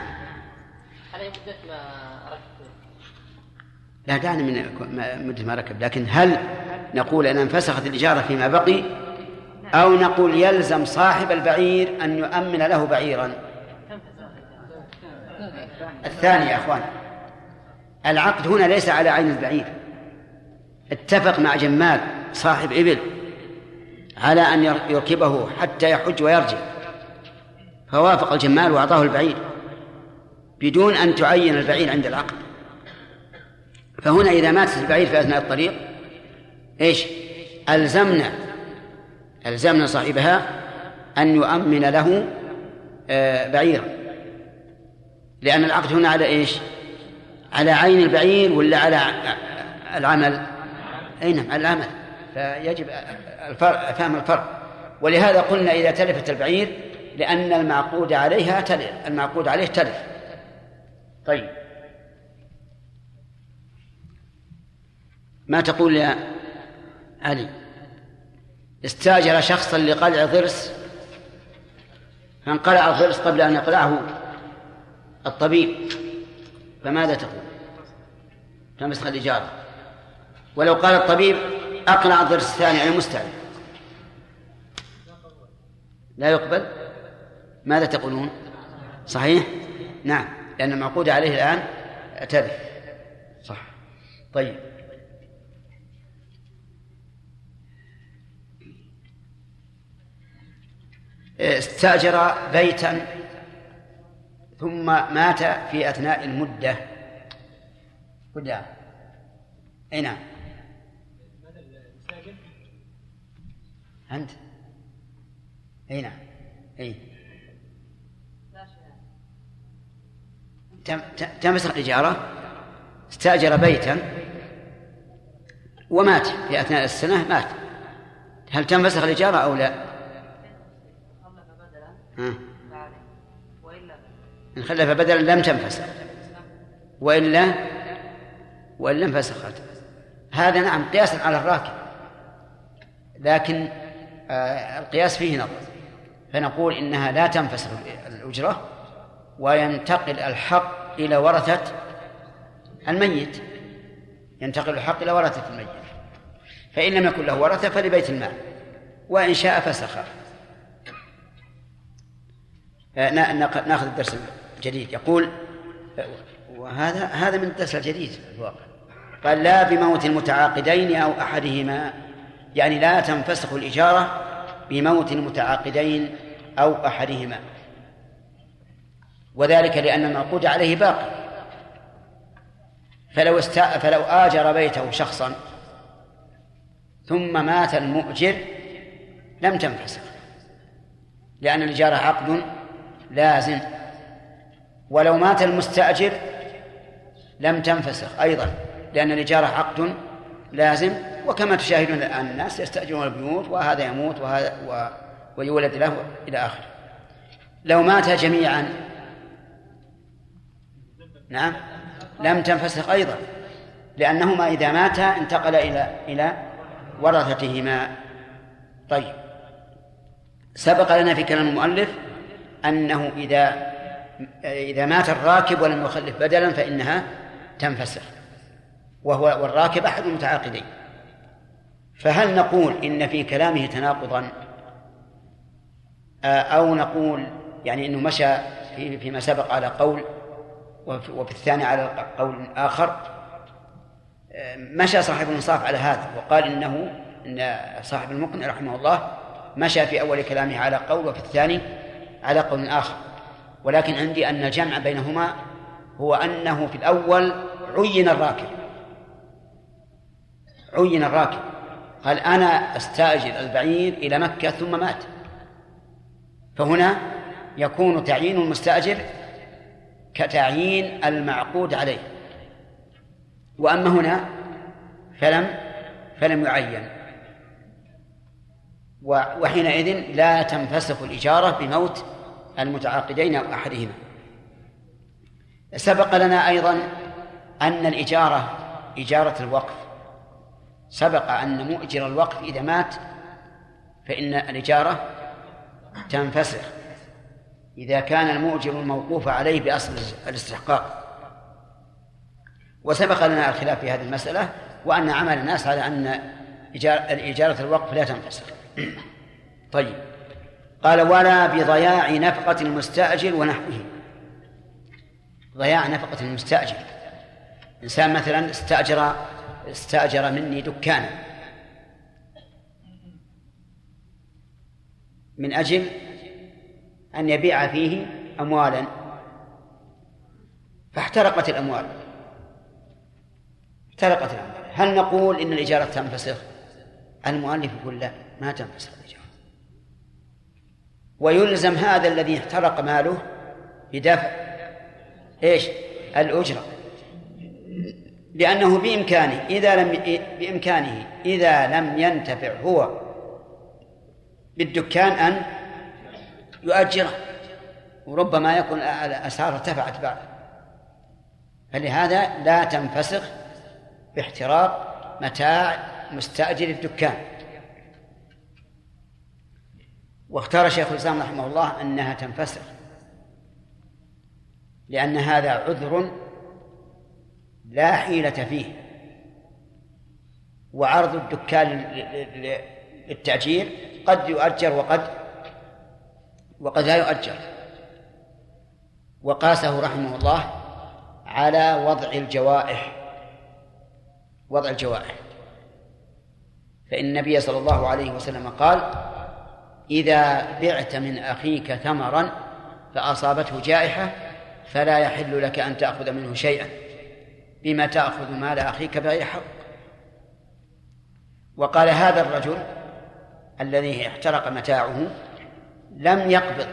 Speaker 1: لا دعني من مدة ما ركب. لكن هل نقول أن انفسخت الإجارة فيما بقي؟ أو نقول يلزم صاحب البعير أن يؤمن له بعيرا؟ الثاني يا أخوان العقد هنا ليس على عين البعير. اتفق مع جمال صاحب إبل. على أن ير- يركبه حتى يحج ويرجع. فوافق الجمال وأعطاه البعير بدون أن تعين البعير عند العقد. فهنا إذا ماتت البعير في أثناء الطريق إيش؟ ألزمنا ألزمنا صاحبها أن يؤمن له آه، بعيرا. لأن العقد هنا على إيش؟ على عين البعير ولا على العمل؟ أي نعم على العمل. فيجب الفرق فهم الفرق. ولهذا قلنا إذا تلفت البعير لأن المعقود عليها تلف المعقود عليه تلف. طيب. ما تقول يا علي؟ استاجر شخصا لقلع ضرس فانقلع الضرس قبل أن يقلعه الطبيب؟ فماذا تقول؟ تمسخ الاجاره ولو قال الطبيب أقلع الضرس الثاني على المستعد لا يقبل؟ ماذا تقولون؟ صحيح؟ نعم لأن المعقود عليه الآن تلف صح. طيب. استأجر بيتا ثم مات في أثناء المدة. قدام أي نعم. أنت؟ أي نعم. أي. تم- تم- تمسك الإجارة استأجر بيتا ومات في أثناء السنة مات. هل تنفسخ الإجارة أو لا؟ ها. إن خلف بدلا لم تنفسخ وإلا وإلا انفسخت هذا نعم قياسا على الراكب. لكن القياس فيه نظر فنقول إنها لا تنفسخ الأجرة وينتقل الحق إلى ورثة الميت. ينتقل الحق إلى ورثة الميت. فإن لم يكن له ورثة فلبيت المال وإن شاء فسخ. آه، ناخذ الدرس الجديد يقول آه، وهذا هذا من الدرس الجديد في الواقع. قال لا بموت المتعاقدين أو أحدهما يعني لا تنفسخ الإجارة بموت المتعاقدين أو أحدهما. وذلك لأن المعقود عليه باقي. فلو است... فلو آجر بيته شخصا ثم مات المؤجر لم تنفسخ. لأن الإجارة عقد لازم. ولو مات المستأجر لم تنفسخ أيضا لأن الإجارة عقد لازم وكما تشاهدون الآن الناس يستأجرون البيوت وهذا يموت وهذا و... ويولد له إلى آخره. لو مات جميعا نعم لم تنفسخ أيضا لأنهما إذا ماتا انتقل إلى إلى ورثتهما طيب. سبق لنا في كلام المؤلف أنه إذا إذا مات الراكب ولم يخلف بدلا فإنها تنفسخ. وهو والراكب أحد المتعاقدين. فهل نقول إن في كلامه تناقضا؟ أو نقول يعني أنه مشى فيما سبق على قول وفي الثاني على قول آخر؟ مشى صاحب الإنصاف على هذا وقال إنه إن صاحب المقنع رحمه الله مشى في أول كلامه على قول وفي الثاني على قول آخر. ولكن عندي أن الجمع بينهما هو أنه في الأول عين الراكب. عين الراكب. قال أنا أستأجر البعير إلى مكة ثم مات. فهنا يكون تعيين المستأجر كتعيين المعقود عليه. وأما هنا فلم فلم يعين. وحينئذ لا تنفسخ الإجارة بموت المتعاقدين أو أحدهما. سبق لنا أيضا أن الإجارة إجارة الوقف. سبق أن مؤجر الوقف إذا مات فإن الإجارة تنفسخ إذا كان المؤجر الموقوف عليه بأصل الاستحقاق. وسبق لنا الخلاف في هذه المسألة وأن عمل الناس على أن إجارة الوقف لا تنفسخ [clears throat] طيب. قال ولا بضياع نفقة المستأجر ونحوه. ضياع نفقة المستأجر. إنسان مثلا استأجر استأجر مني دكانا. من أجل أن يبيع فيه أموالا. فاحترقت الأموال. احترقت الأموال. هل نقول إن الإجارة تنفسخ؟ المؤلف يقول لا ما تنفسخ الإجارة ويلزم هذا الذي احترق ماله بدفع. إيش؟ الأجرة. لأنه بإمكانه إذا لم بإمكانه إذا لم ينتفع هو بالدكان أن يؤجره. وربما يكون الأسعار ارتفعت بعد. فلهذا لا تنفسخ باحتراق متاع مستأجر الدكان. واختار شيخ الإسلام رحمه الله أنها تنفسخ لأن هذا عذر لا حيلة فيه. وعرض الدكان للتأجير قد يؤجر وقد وقد لا يؤجر. وقاسه رحمه الله على وضع الجوائح وضع الجوائح. فإن النبي صلى الله عليه وسلم قال إذا بعت من أخيك ثمرا فأصابته جائحة فلا يحل لك أن تأخذ منه شيئا. بما تأخذ مال أخيك بغير حق. وقال هذا الرجل الذي احترق متاعه لم يقبض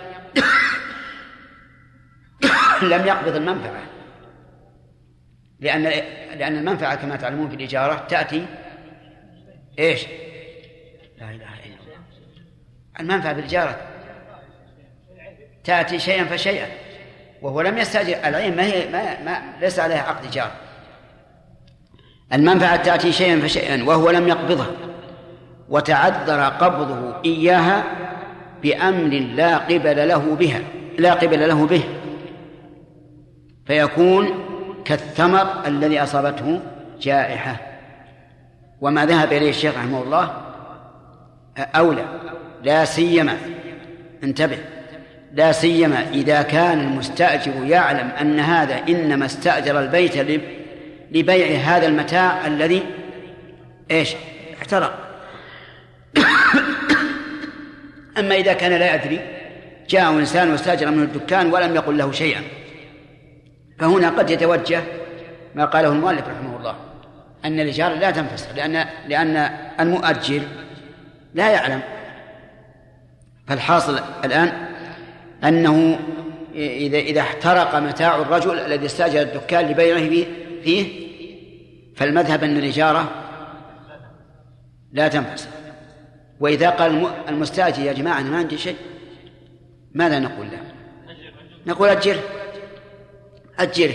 Speaker 1: لم يقبض المنفعة لأن لأن المنفعة كما تعلمون في الإجارة تأتي إيش؟ لا إله إلا الله. المنفعة بالإجارة تأتي شيئا فشيئا وهو لم يستأجر العين ما هي ما, ما ليس عليها عقد إيجار. المنفعة تأتي شيئا فشيئا وهو لم يقبضها وتعذر قبضه إياها بأمر لا قبل له بها لا قبل له به. فيكون كالثمر الذي أصابته جائحة. وما ذهب إليه الشيخ رحمه الله أولى. لا سيما انتبه لا سيما إذا كان المستأجر يعلم أن هذا إنما استأجر البيت لبيع هذا المتاع الذي إيش؟ احترق. [coughs] أما إذا كان لا يدري جاء إنسان واستأجر منه الدكان ولم يقل له شيئا. فهنا قد يتوجه ما قاله المؤلف رحمه الله أن الإجارة لا تنفسخ لأن لأن المؤجر لا يعلم. فالحاصل الآن أنه إذا إذا احترق متاع الرجل الذي استأجر الدكان لبيعه فيه فالمذهب أن الإجارة لا تنفسخ وإذا قال المستأجر يا جماعة أنا ما عندي شيء ماذا نقول له؟ نقول أجره. أجره.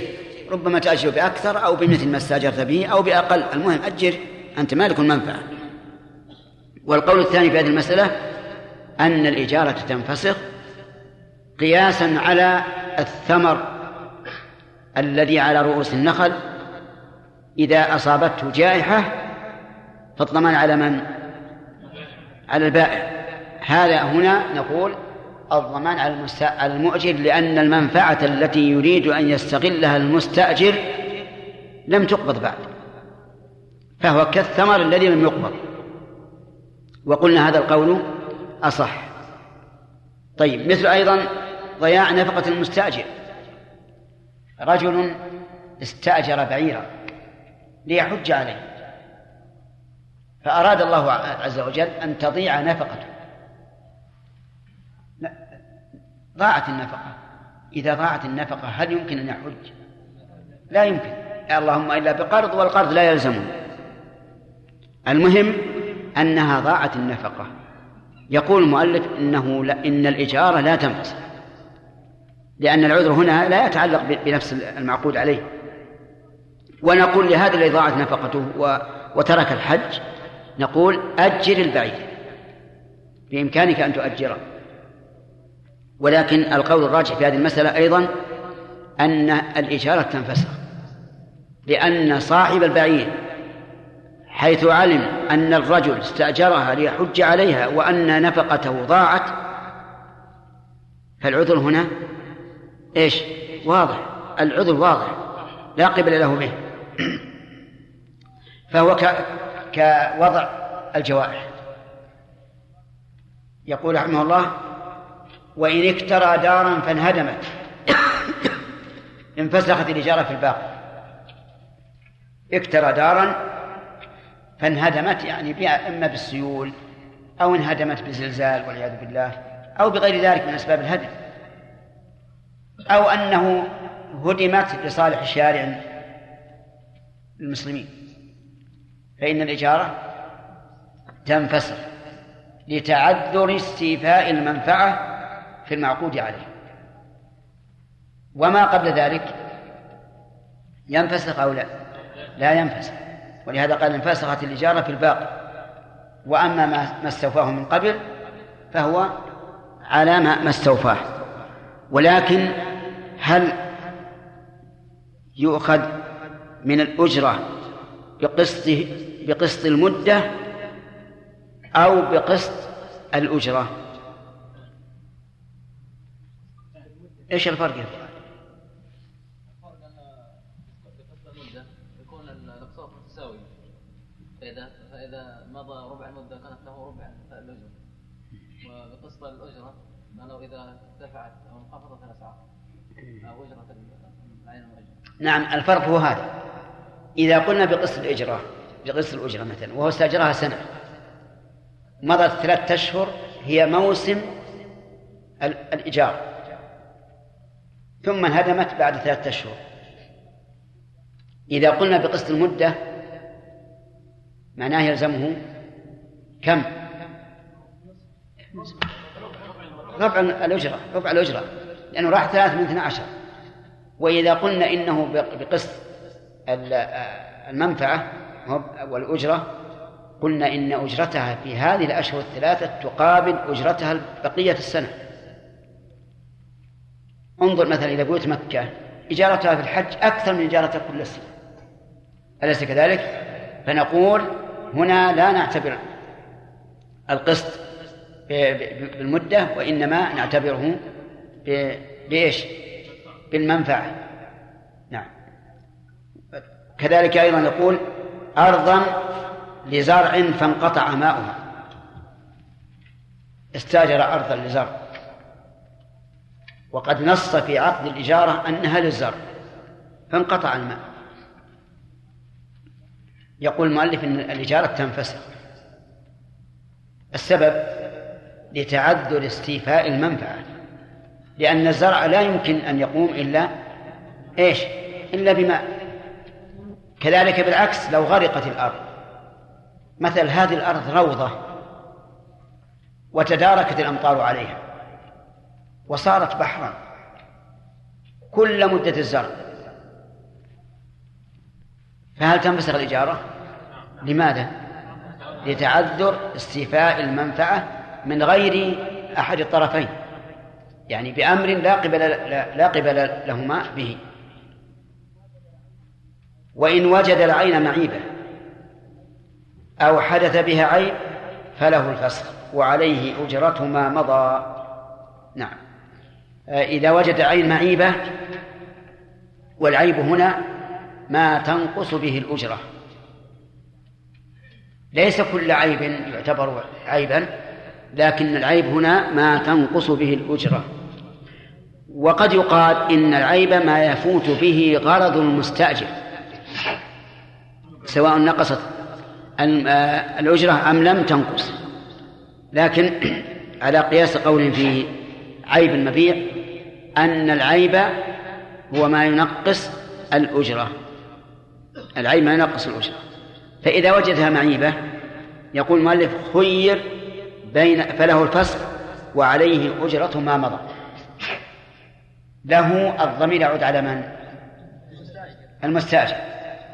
Speaker 1: ربما تأجر بأكثر أو بمثل ما استأجرت به أو بأقل. المهم أجر. أنت مالك المنفعة والقول الثاني في هذه المسألة أن الإجارة تنفسخ قياسا على الثمر الذي على رؤوس النخل إذا أصابته جائحة فالضمان على من؟ على البائع. هذا هنا نقول الضمان على على المؤجر لأن المنفعة التي يريد أن يستغلها المستأجر لم تقبض بعد فهو كالثمر الذي لم يقبض. وقلنا هذا القول أصح. طيب مثل أيضا ضياع نفقة المستأجر. رجل استأجر بعيرا. ليحج عليه. فأراد الله عز وجل أن تضيع نفقته. ضاعت النفقة. إذا ضاعت النفقة هل يمكن أن يحج؟ لا يمكن. اللهم إلا بقرض والقرض لا يلزمه. المهم أنها ضاعت النفقة. يقول المؤلف إنه لا إن الإجارة لا تنفصل. لأن العذر هنا لا يتعلق بنفس المعقود عليه. ونقول لهذا الذي ضاعت نفقته وترك الحج نقول أجر البعير بإمكانك أن تؤجره ولكن القول الراجح في هذه المسألة أيضا أن الإجارة تنفسخ لأن صاحب البعير حيث علم أن الرجل استأجرها ليحج عليها وأن نفقته ضاعت فالعذر هنا إيش؟ واضح العذر واضح لا قبل له به [clears throat] فهو كوضع الجوائح يقول رحمه الله وإن اكترى دارا فانهدمت [clears throat] انفسخت الإجارة في الباقي. اكترى دارا فانهدمت يعني إما بالسيول أو انهدمت بزلزال والعياذ بالله أو بغير ذلك من أسباب الهدم أو أنه هدمت لصالح شارع المسلمين. فإن الإجارة تنفسخ لتعذر استيفاء المنفعة في المعقود عليه. وما قبل ذلك ينفسخ أو لا؟ لا ينفسخ. ولهذا قال انفسخت الإجارة في الباقي. وأما ما استوفاه من قبل فهو على ما استوفاه. ولكن هل يؤخذ من الأجرة بقسط بقسط المدة أو بقسط الأجرة. إيش الفرق
Speaker 5: متساويه فاذا فإذا مضى ربع المده كانت له ربع الأجرة. وبقسط الأجرة انه إذا ارتفعت أو انخفضت الأسعار أو اجره العين
Speaker 1: نعم الفرق هو هذا. إذا قلنا بقسط الإجرة بقسط الأجرة مثلا وهو استأجرها سنة. مضت ثلاثة أشهر هي موسم الإيجار. ثم انهدمت بعد ثلاثة أشهر. إذا قلنا بقسط المدة معناه يلزمه كم؟ ربع الأجرة ربع الأجرة لأنه راح ثلاث من اثنى عشر. وإذا قلنا إنه بقسط المنفعة والأجرة. قلنا إن أجرتها في هذه الأشهر الثلاثة تقابل أجرتها بقية السنة. انظر مثلا إلى بيوت مكة إجارتها في الحج أكثر من إجارتها كل سنة أليس كذلك؟ فنقول هنا لا نعتبر القسط بالمدة وإنما نعتبره بإيش؟ بالمنفعة. نعم. كذلك أيضا نقول أرضا لزرع فانقطع ماؤها. استاجر أرضا لزرع. وقد نص في عقد الإجارة أنها للزرع فانقطع الماء. يقول المؤلف إن الإجارة تنفسخ. السبب لتعذر استيفاء المنفعة لأن الزرع لا يمكن أن يقوم إلا إيش؟ إلا بماء. كذلك بالعكس لو غرقت الأرض مثل هذه الأرض روضة وتداركت الأمطار عليها وصارت بحرا كل مدة الزرع فهل تنفسخ الإجارة؟ لماذا؟ لتعذر استيفاء المنفعة من غير أحد الطرفين يعني بأمر لا قبل لا قبل لهما به وإن وجد العين معيبة أو حدث بها عيب فله الفسخ وعليه أجرة ما مضى. نعم. إذا وجد عين معيبة والعيب هنا ما تنقص به الأجرة. ليس كل عيب يعتبر عيبا لكن العيب هنا ما تنقص به الأجرة. وقد يقال إن العيب ما يفوت به غرض المستأجر. سواء نقصت الأجرة أم لم تنقص. لكن [clears throat] على قياس قول في عيب المبيع أن العيب هو ما ينقص الأجرة. العيب ما ينقص الأجرة. فإذا وجدها معيبة يقول المؤلف خير بين فله الفسخ وعليه أجرة ما مضى. له الضمير يعود على من؟ المستأجر.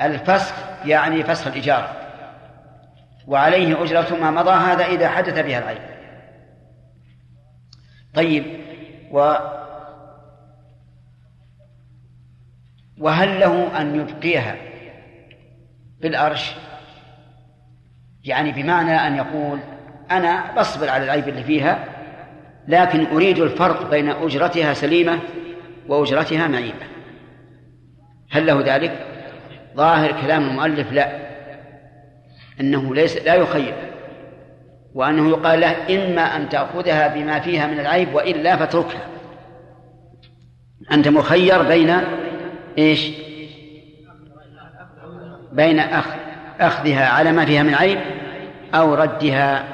Speaker 1: الفسخ يعني فسخ الإيجار. وعليه أجرة ما مضى هذا إذا حدث بها العيب. طيب و وهل له أن يبقيها بالأرش؟ يعني بمعنى أن يقول أنا بصبر على العيب اللي فيها لكن أريد الفرق بين أجرتها سليمة وأجرتها معيبة. هل له ذلك؟ ظاهر كلام المؤلف لا أنه ليس لا يخير وأنه يقال له إما أن تأخذها بما فيها من العيب وإلا فاتركها. أنت مخير بين إيش؟ بين أخ أخذها على ما فيها من عيب أو ردها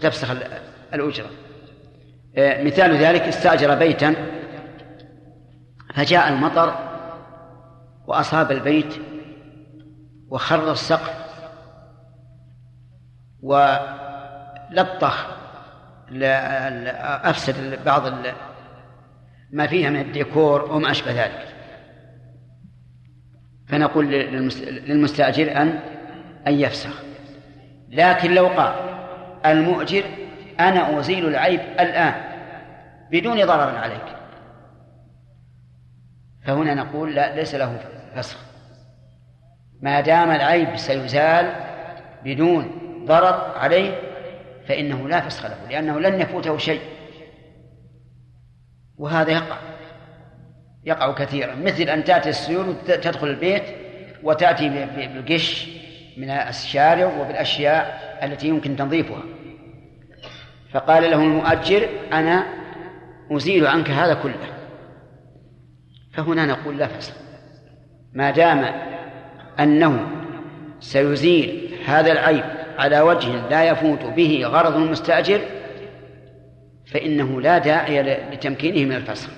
Speaker 1: تفسخ الأجرة. آه، مثال ذلك استأجر بيتا فجاء المطر وأصاب البيت وخر السقف ولطخ أفسد بعض ما فيها من الديكور وما أشبه ذلك. فنقول للمستأجر أن أن يفسخ. لكن لو قال المؤجر أنا أزيل العيب الآن بدون ضرر عليك. فهنا نقول لا ليس له فسخ. ما دام العيب سيزال بدون ضرر عليه فإنه لا فسخ له لأنه لن يفوته شيء. وهذا يقع يقع كثيرا. مثل أن تأتي السيول تدخل البيت وتأتي بالقش من الشارع وبالأشياء التي يمكن تنظيفها. فقال له المؤجر أنا أزيل عنك هذا كله. فهنا نقول لا فسق ما دام أنه سيزيل هذا العيب على وجه لا يفوت به غرض المستأجر فإنه لا داعي لتمكينه من الفسخ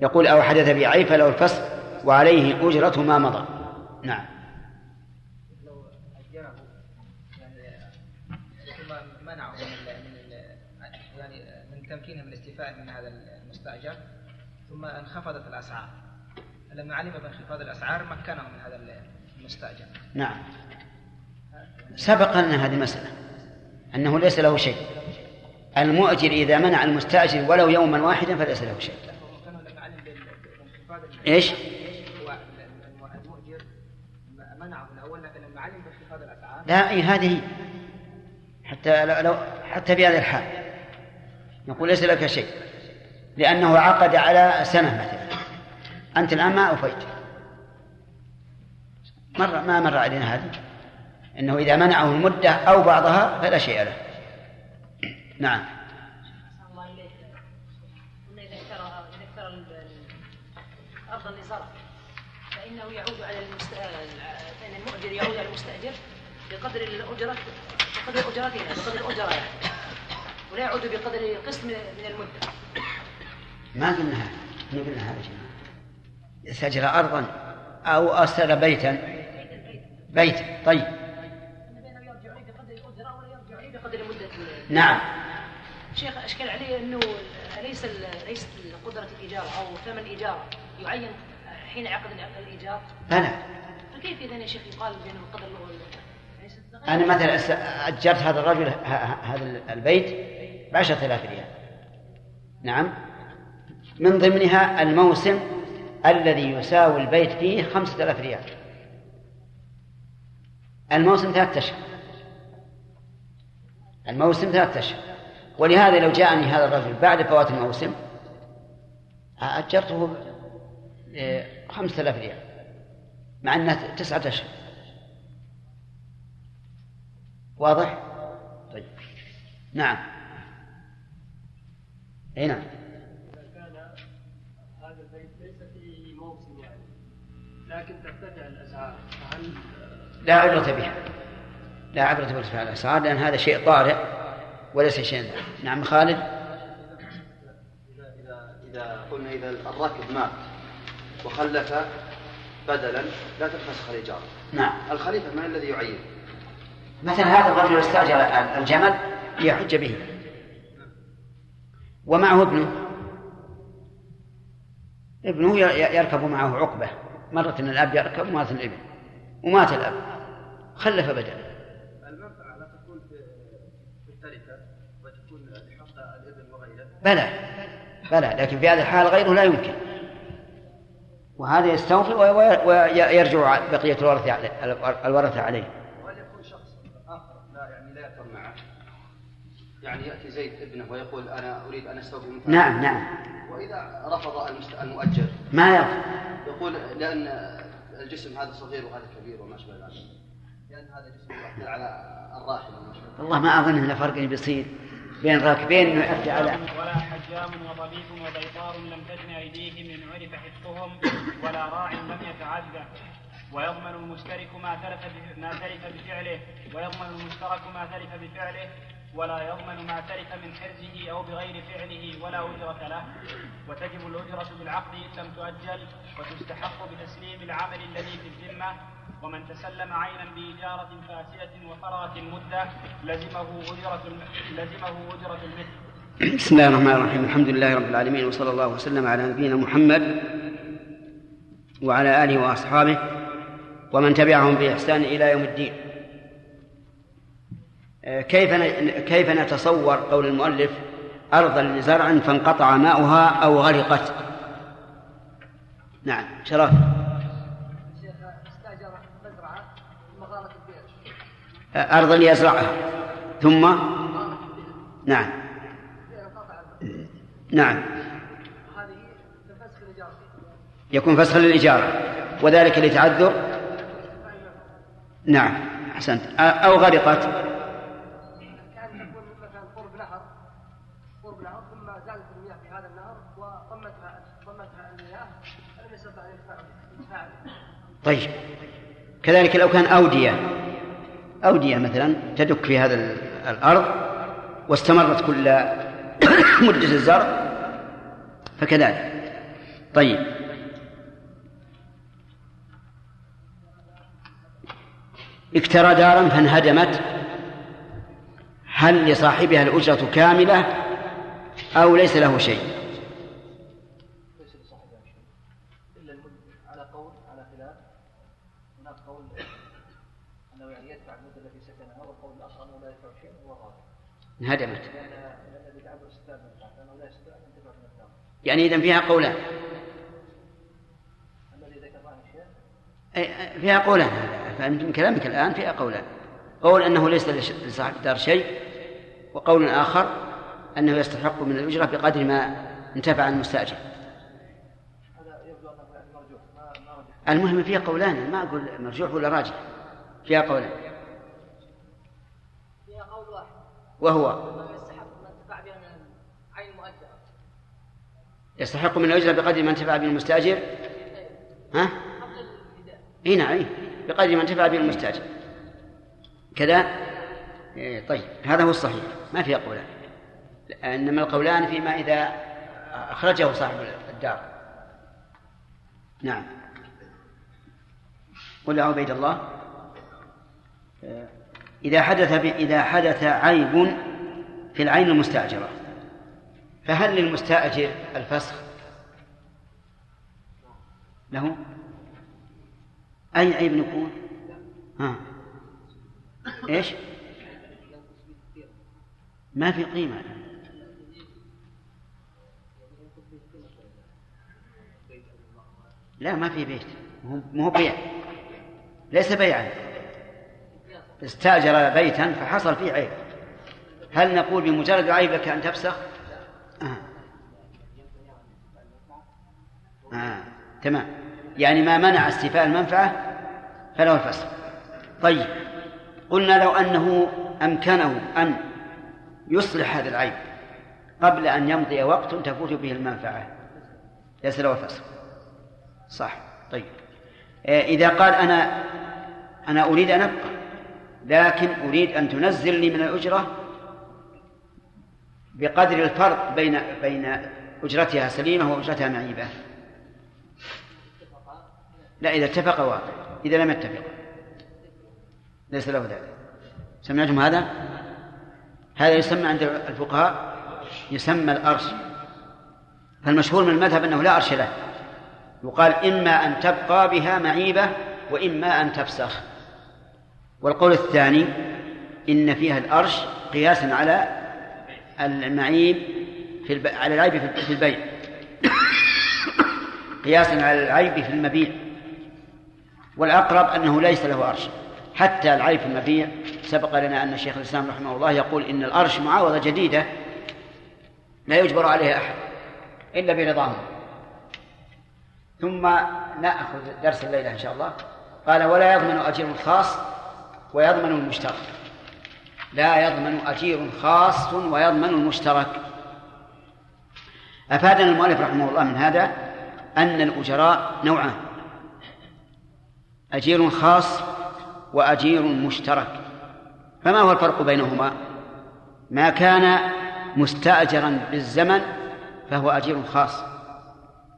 Speaker 1: يقول أو حدث بعيب فله الفسخ وعليه أجرة ما مضى. نعم.
Speaker 2: تمكينه من الاستيفاء من هذا المستأجر ثم أنخفضت الأسعار. لما علم بانخفاض الأسعار مكنه من هذا المستأجر.
Speaker 1: نعم. سبق لنا هذه المسألة أنه ليس له شيء. المؤجر إذا منع المستأجر ولو يوما واحدا فليس له شيء. إيش؟
Speaker 2: المؤجر منعه الأول لكن لما علم بانخفاض الأسعار
Speaker 1: لا اي هذه حتى لو حتى بهذا الحال. نقول ليس لك شيء لأنه عقد على سنة مثلا. أنت الآن ما أوفيت. مر ما مر علينا هذا. أنه إذا منعه المدة أو بعضها فلا شيء له. نعم.
Speaker 14: بقدر الأجرة بقدر أجرتها بقدر الأجرة ولا يعود بقدر قسط من من المدة
Speaker 1: ما قلنا هذا. ما قلنا هذا استأجر أرضا أو أستأجر بيتا. بيتا طيب. نعم.
Speaker 14: شيخ أشكال علي أنه ليس ليست قدرة الإيجار أو ثمن الإيجار يعين حين عقد الإيجار؟
Speaker 1: بلى
Speaker 14: فكيف إذا يا شيخ يقال بأنه قدر
Speaker 1: أنا مثلا أجرت هذا الرجل هذا البيت بعشرة آلاف ريال. نعم. من ضمنها الموسم الذي يساوي البيت فيه خمسة آلاف ريال. الموسم ثلاثة أشهر. الموسم ثلاثة أشهر. ولهذا لو جاءني هذا الرجل بعد فوات الموسم أجرته خمسة آلاف ريال مع أنها تسعة أشهر. واضح؟ طيب. نعم. اي نعم. لا عبرة بها. لا عبرة بارتفاع الأسعار لأن هذا شيء طارئ وليس شيء نعم خالد؟
Speaker 12: إذا إذا قلنا إذا الراكب مات وخلف بدلا لا تنفسخ الإيجار
Speaker 1: نعم.
Speaker 12: الخليفة من الذي يعين؟
Speaker 1: مثلا هذا الرجل استأجر الجمل ليحج به. ومعه ابنه. ابنه يركب معه عقبة. مرة الأب يركب ومرة الابن. ومات الأب. خلف بدلا
Speaker 12: المنفعة لا تكون في التركة وتكون لحق الابن وغيره
Speaker 1: بلى. بلى. لكن في هذه الحال غيره لا يمكن. وهذا يستوفي وي- وي- ويرجع بقية الورثة عليه الورثة عليه.
Speaker 12: وهل يكون شخص آخر؟ لا يعني لا يكون معه. يعني يأتي زيد ابنه ويقول أنا أريد أن أستوفي.
Speaker 1: نعم نعم.
Speaker 12: وإذا رفض المؤجر.
Speaker 1: ما يرفض.
Speaker 12: يقول لأن الجسم هذا صغير وهذا كبير وما أشبه ذلك. لأن هذا جسم يؤثر على الراحل وما.
Speaker 1: والله ما أظن أن فرق بيصير بين راكبين إنه يؤدي على
Speaker 8: ولا حجام وضبيب وبيطار لم تجن أيديهم إن عرف حفظهم ولا راع لم يتعدى. ويضمن المشترك ما تلف ما تلف بفعله ويضمن المشترك ما تلف بفعله. ولا يضمن ما تلف من حرزه أو بغير فعله ولا أجرة له. وتجب الأجرة بالعقد إن لم تؤجل وتستحق بتسليم العمل الذي في الذمة. ومن تسلم عينا بإجارة فاسدة وفرغت المدة لزمه أجرة لزمه أجرة المثل.
Speaker 1: بسم الله الرحمن الرحيم. الحمد لله رب العالمين وصلى الله وسلم على نبينا محمد وعلى آله وأصحابه ومن تبعهم بإحسان إلى يوم الدين. كيف ن- كيف نتصور قول المؤلف أرضا لزرع فانقطع ماؤها أو غرقت؟ نعم شرف. آه، أرضا ليزرعها. ثم؟ نعم. نعم. يكون فسخا للإجارة. وذلك لتعذر؟ نعم أحسنت. آه، أو غرقت
Speaker 14: كان تكون مثلا قرب نهر قرب نهر ثم زادت المياه في هذا النهر وضمتها ضمتها المياه فلم يستطع ان يدفع يدفع به.
Speaker 1: طيب. كذلك لو كان أودية أودية مثلا تدك في هذا ال- الأرض واستمرت كل [coughs] مدة الزرع فكذلك. طيب. اكترى دارا فانهدمت. هل لصاحبها الأجرة كاملة أو ليس له شيء
Speaker 5: ليس لصاحبها شيء الا المد على قول على خلاف هناك قول انه يعني يدفع المده التي سكنها والقول الآخر انه لا يدفع شيء وهو غالب
Speaker 1: انهدمت
Speaker 5: لأن لأن الذي تعبر استثناء من الدار لأنه لا يستطيع ان ينتفع من الدار
Speaker 1: يعني إذا فيها قولان. فيها قولان. فهمت من كلامك الآن؟ فيها قولان. قول أنه ليس لصاحب الدار شيء وقول آخر أنه يستحق من الأجرة بقدر ما انتفع المستأجر. المهم فيها قولان ما أقول مرجوح ولا راجح. فيها قولان
Speaker 14: فيها قول واحد
Speaker 1: وهو
Speaker 14: يستحق من
Speaker 1: الأجرة بقدر ما انتفع به المستأجر؟ ها؟
Speaker 14: قبل
Speaker 1: اي نعم إيه. بقدر ما انتفع به المستأجر. كذا؟ إيه طيب هذا هو الصحيح. ما في قولان. إنما القولان فيما إذا أخرجه صاحب الدار. نعم. قل يا عبيد الله. إذا حدث إذا حدث عيب في العين المستأجرة فهل للمستأجر الفسخ؟ له أي عيب نقول؟ ها إيش؟ ما في قيمة لا ما في بيت مو بيع ليس بيعا استأجر بيتا فحصل فيه عيب. هل نقول بمجرد عيب لك أن تفسخ؟ آه. آه. تمام. يعني ما منع استيفاء المنفعة فله الفسخ. طيب. قلنا لو أنه أمكنه أن يصلح هذا العيب قبل أن يمضي وقت تفوت به المنفعة ليس له الفسخ. صح. طيب. آه، إذا قال أنا أنا أريد أن أبقى. لكن أريد أن تنزلني من الأجرة بقدر الفرق بين بين أجرتها سليمة وأجرتها معيبة لا إذا اتفق واقع. إذا لم يتفق. ليس له ذلك. سمعتم هذا؟ هذا يسمى عند الفقهاء يسمى الأرش. فالمشهور من المذهب أنه لا أرش له. يقال إما أن تبقى بها معيبة وإما أن تفسخ. والقول الثاني إن فيها الأرش قياسا على المعيب في الب... على العيب في البيع. [coughs] قياسا على العيب في المبيع. والأقرب أنه ليس له أرش. حتى العيب في المبيع سبق لنا أن شيخ الإسلام رحمه الله يقول إن الأرش معاوضة جديدة لا يجبر عليها أحد إلا برضاهم. ثم نأخذ درس الليلة إن شاء الله. قال ولا يضمن أجير خاص ويضمن المشترك. لا يضمن أجير خاص ويضمن المشترك. أفادنا المؤلف رحمه الله من هذا أن الأجراء نوعان أجير خاص وأجير مشترك. فما هو الفرق بينهما؟ ما كان مستأجرا بالزمن فهو أجير خاص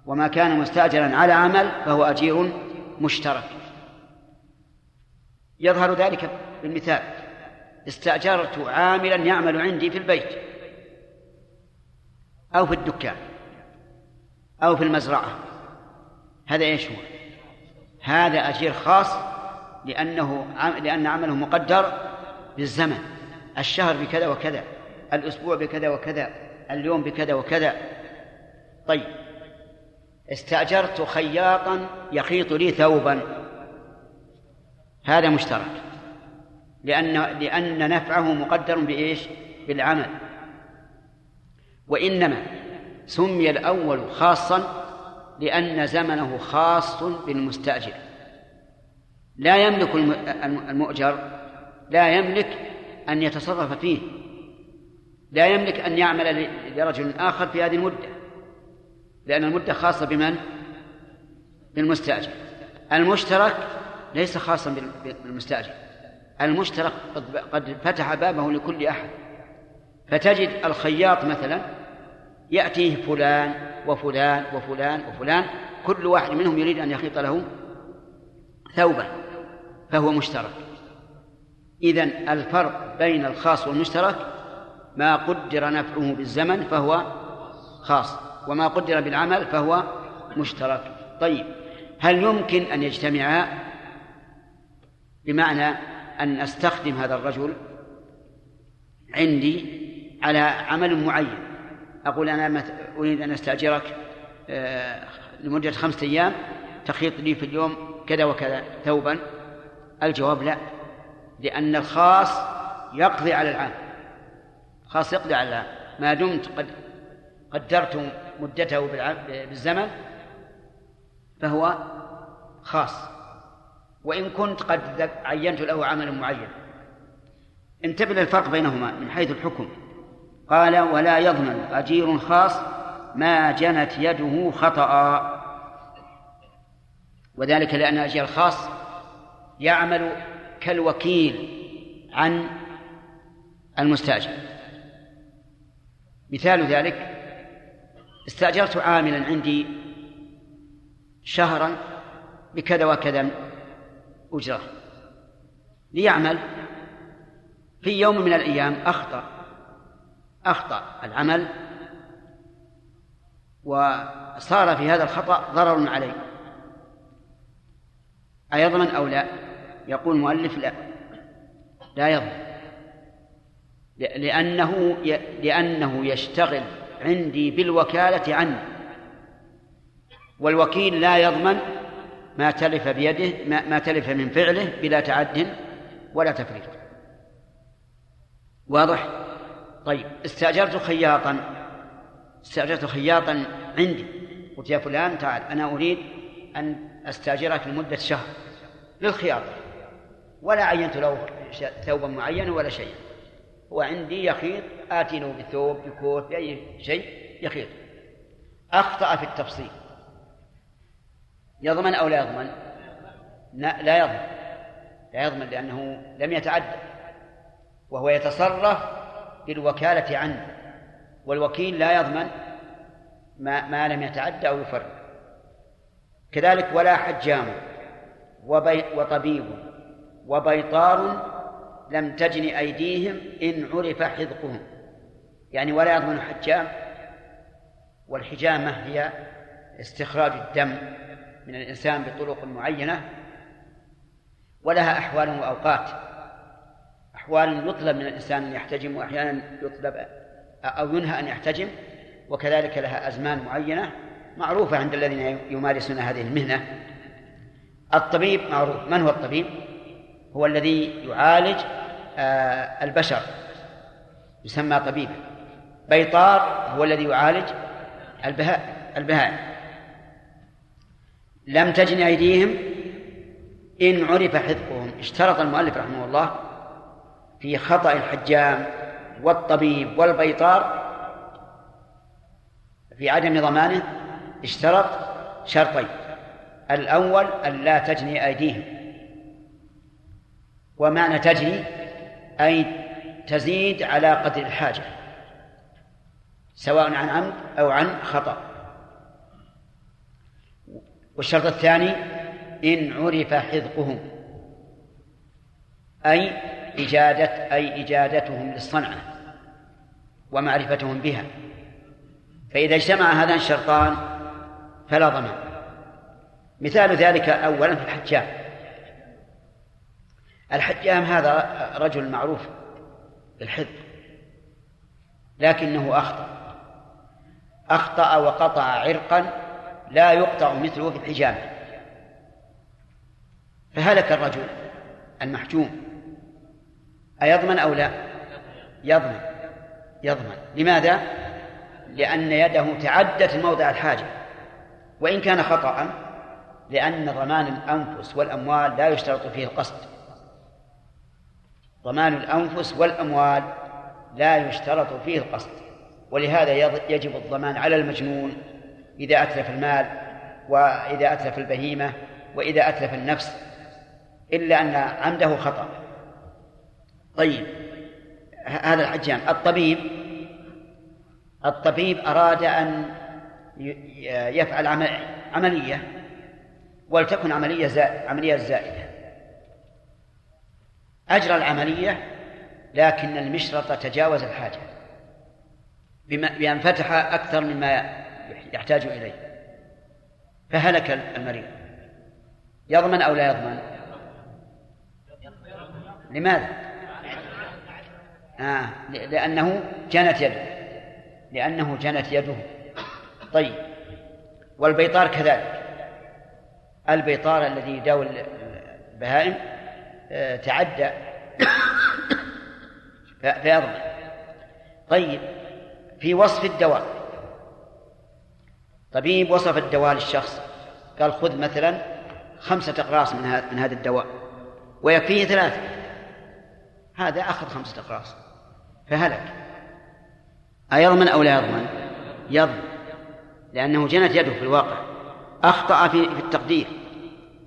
Speaker 1: وما كان مستأجرا على عمل فهو أجير مشترك. يظهر ذلك بالمثال. استأجرت عاملا يعمل عندي في البيت. أو في الدكان. أو في المزرعة. هذا إيش هو؟ هذا أجير خاص لأنه لأن عمله مقدر بالزمن. الشهر بكذا وكذا. الأسبوع بكذا وكذا. اليوم بكذا وكذا. طيب. استأجرت خياطا يخيط لي ثوبا. هذا مشترك. لأن لأن نفعه مقدر بإيش؟ بالعمل. وإنما سمي الأول خاصا لأن زمنه خاص بالمستأجر. لا يملك المؤجر لا يملك أن يتصرف فيه. لا يملك أن يعمل لرجل آخر في هذه المدة. لأن المدة خاصة بمن؟ بالمستأجر. المشترك ليس خاصا بالمستأجر. المشترك قد فتح بابه لكل أحد. فتجد الخياط مثلا يأتيه فلان وفلان وفلان وفلان كل واحد منهم يريد أن يخيط له ثوبا فهو مشترك. إذن الفرق بين الخاص والمشترك ما قدر نفعه بالزمن فهو خاص وما قدر بالعمل فهو مشترك. طيب هل يمكن أن يجتمعا بمعنى أن أستخدم هذا الرجل عندي على عمل معين. أقول أنا أريد أن أستأجرك آه، لمدة خمسة أيام تخيط لي في اليوم كذا وكذا ثوبا. الجواب لا لأن الخاص يقضي على العام. خاص يقضي على العام. ما دمت قد قدرت مدته بالزمن فهو خاص. وإن كنت قد عينت له عملا معين انتبه للفرق بينهما من حيث الحكم. قال ولا يضمن أجير خاص ما جنت يده خطأ. وذلك لأن الأجير الخاص يعمل كالوكيل عن المستأجر. مثال ذلك استأجرت عاملا عندي شهرا بكذا وكذا أجرة. ليعمل في يوم من الأيام أخطأ أخطأ العمل وصار في هذا الخطأ ضرر عليه. أيضمن أو لا؟ يقول المؤلف لا. لا يضمن لأنه لأنه يشتغل عندي بالوكالة عني والوكيل لا يضمن ما تلف بيده ما, ما تلف من فعله بلا تعد ولا تفريط. واضح؟ طيب استأجرت خياطا. استأجرت خياطا عندي. قلت يا فلان تعال أنا أريد أن أستأجرك لمدة شهر للخياطة. ولا عينت له ثوبا معينا ولا شيء. هو عندي يخيط آتي له بثوب بكوت بأي شيء يخيط. أخطأ في التفصيل. يضمن أو لا يضمن؟ لا يضمن. لا يضمن لأنه لم يتعدى. وهو يتصرف بالوكالة عنه. والوكيل لا يضمن ما, ما لم يتعدى أو يفرق. كذلك ولا حجام وبي وطبيب وبيطار لم تجن أيديهم إن عرف حذقهم. يعني ولا يضمن حجام. والحجامة هي استخراج الدم. من الإنسان بطرق معينة ولها أحوال وأوقات. أحوال يطلب من الإنسان أن يحتجم وأحيانا يطلب أو ينهى أن يحتجم وكذلك لها أزمان معينة معروفة عند الذين يمارسون هذه المهنة. الطبيب معروف. من هو الطبيب؟ هو الذي يعالج آه، البشر. يسمى طبيبا بيطار هو الذي يعالج البهائم لم تجن أيديهم إن عرف حذقهم. اشترط المؤلف رحمه الله في خطأ الحجام والطبيب والبيطار في عدم ضمانه اشترط شرطين. الأول أن لا تجني أيديهم. ومعنى تجني أي تزيد على قدر الحاجة سواء عن عمد أو عن خطأ. والشرط الثاني إن عرف حذقهم أي إجادة أي إجادتهم للصنعة ومعرفتهم بها. فإذا اجتمع هذان الشرطان فلا ضمان. مثال ذلك أولا في الحجام. الحجام هذا رجل معروف بالحفظ لكنه أخطأ. أخطأ وقطع عرقا لا يقطع مثله في الحجامة فهلك الرجل المحجوم. أيضمن أو لا؟ يضمن. يضمن. لماذا؟ لأن يده تعدت موضع الحاجة وإن كان خطأ لأن ضمان الأنفس والأموال لا يشترط فيه القصد ضمان الأنفس والأموال لا يشترط فيه القصد ولهذا يجب الضمان على المجنون إذا أتلف المال وإذا أتلف البهيمة وإذا أتلف النفس إلا أن عمده خطأ. طيب هذا الحجام الطبيب الطبيب أراد أن يفعل عملية ولتكن عملية زائدة عملية زائدة. أجرى العملية لكن المشرط تجاوز الحاجة بأن فتح أكثر مما يحتاج إليه. فهلك المريض. يضمن أو لا يضمن؟ لماذا؟ آه لأنه جنت يده. لأنه جنت يده. طيب. والبيطار كذلك. البيطار الذي يداوي البهائم آه، تعدى [coughs] فيضمن. طيب. في وصف الدواء. طبيب وصف الدواء للشخص. قال خذ مثلا خمسة أقراص من هذا من هذا الدواء ويكفيه ثلاثة. هذا أخذ خمسة أقراص. فهلك. أيضمن أو لا يضمن؟ يضمن. لأنه جنت يده في الواقع. أخطأ في, في التقدير.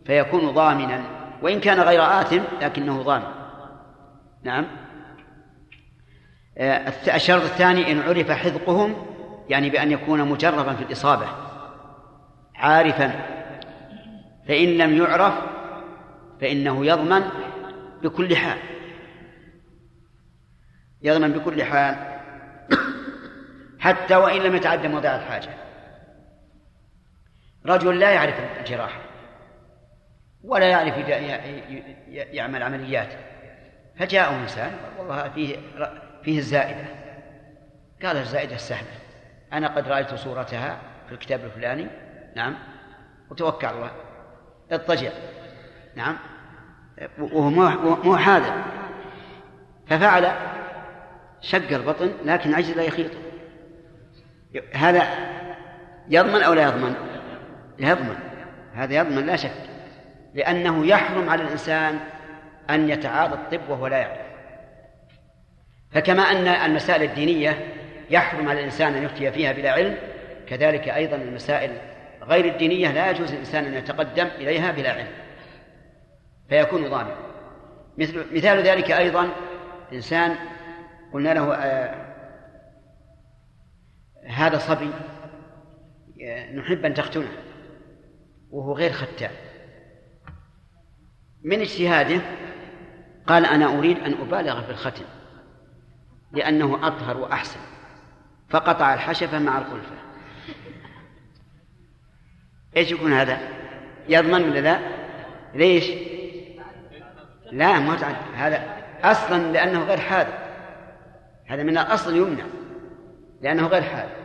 Speaker 1: فيكون ضامنا. وإن كان غير آثم لكنه ضامن. نعم. آه، الشرط الثاني إن عرف حذقهم يعني بأن يكون مجربا في الإصابة عارفا فإن لم يعرف فإنه يضمن بكل حال. يضمن بكل حال. حتى وإن لم يتعدى موضع الحاجة. رجل لا يعرف الجراحة ولا يعرف يعمل عمليات. فجاءه إنسان والله فيه فيه الزائدة. قال الزائدة السهلة أنا قد رأيت صورتها في الكتاب الفلاني نعم وتوكل الله. اضطجع نعم وهو مو حاذر. ففعل شق البطن لكن عجز لا يخيطه هذا يضمن أو لا يضمن؟ يضمن. هذا يضمن لا شك. لأنه يحرم على الإنسان أن يتعاطى الطب وهو لا يعرف. فكما أن المسائل الدينية يحرم على الإنسان أن يفتي فيها بلا علم. كذلك أيضا المسائل غير الدينية لا يجوز للإنسان أن يتقدم إليها بلا علم فيكون ضامنا مثل مثال ذلك أيضا إنسان قلنا له آه هذا صبي آه، نحب أن تختنه وهو غير ختان من اجتهاده قال أنا أريد أن أبالغ في الختم لأنه أطهر وأحسن. فقطع الحشفة مع القلفة إيش يكون هذا؟ يضمن ولا لا؟ ليش؟ لا ما هذا أصلا لأنه غير حاذق هذا من الأصل يمنع لأنه غير حاذق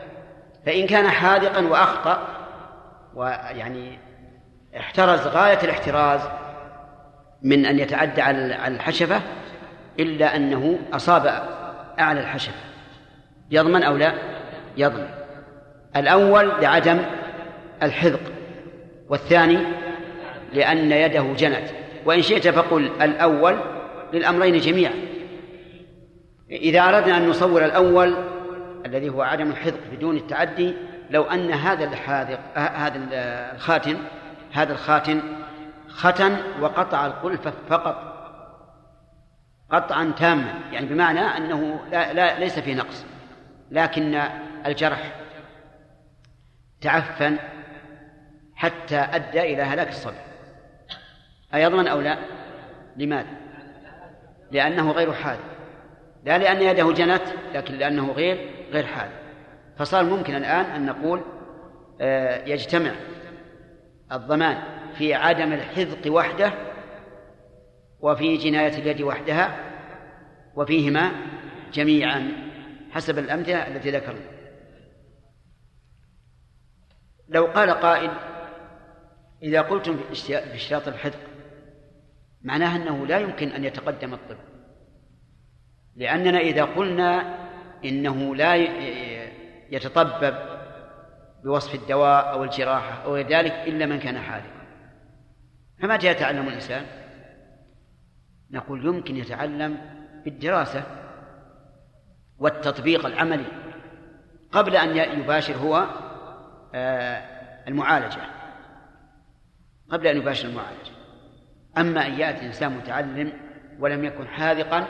Speaker 1: فإن كان حاذقا وأخطأ ويعني احترز غاية الاحتراز من أن يتعدى على الحشفة إلا أنه أصاب أعلى الحشفة يضمن أو لا؟ يضمن. الأول لعدم الحذق والثاني لأن يده جنت. وإن شئت فقل الأول للأمرين جميعا. إذا أردنا أن نصور الأول الذي هو عدم الحذق بدون التعدي لو أن هذا الحاذق هذا الخاتم هذا الخاتم ختن وقطع القلفة فقط قطعا تاما. يعني بمعنى أنه لا, لا ليس فيه نقص. لكن الجرح تعفن حتى أدى إلى هلاك الصبي. أيضمن أو لا؟ لماذا؟ لأنه غير حاد لا لأن يده جنت لكن لأنه غير غير حاد فصار ممكن الآن أن نقول آه، يجتمع الضمان في عدم الحذق وحده وفي جناية اليد وحدها وفيهما جميعا حسب الأمثلة التي ذكرنا. لو قال قائل إذا قلتم باشتراط الحذق معناها أنه لا يمكن أن يتقدم الطب. لأننا إذا قلنا إنه لا يتطبب بوصف الدواء أو الجراحة أو غير ذلك إلا من كان حاذقا. فمتى يتعلم الإنسان؟ نقول يمكن يتعلم بالدراسة والتطبيق العملي قبل أن يباشر هو آه، المعالجة. قبل أن يباشر المعالجة. أما أن يأتي إنسان متعلم ولم يكن حاذقا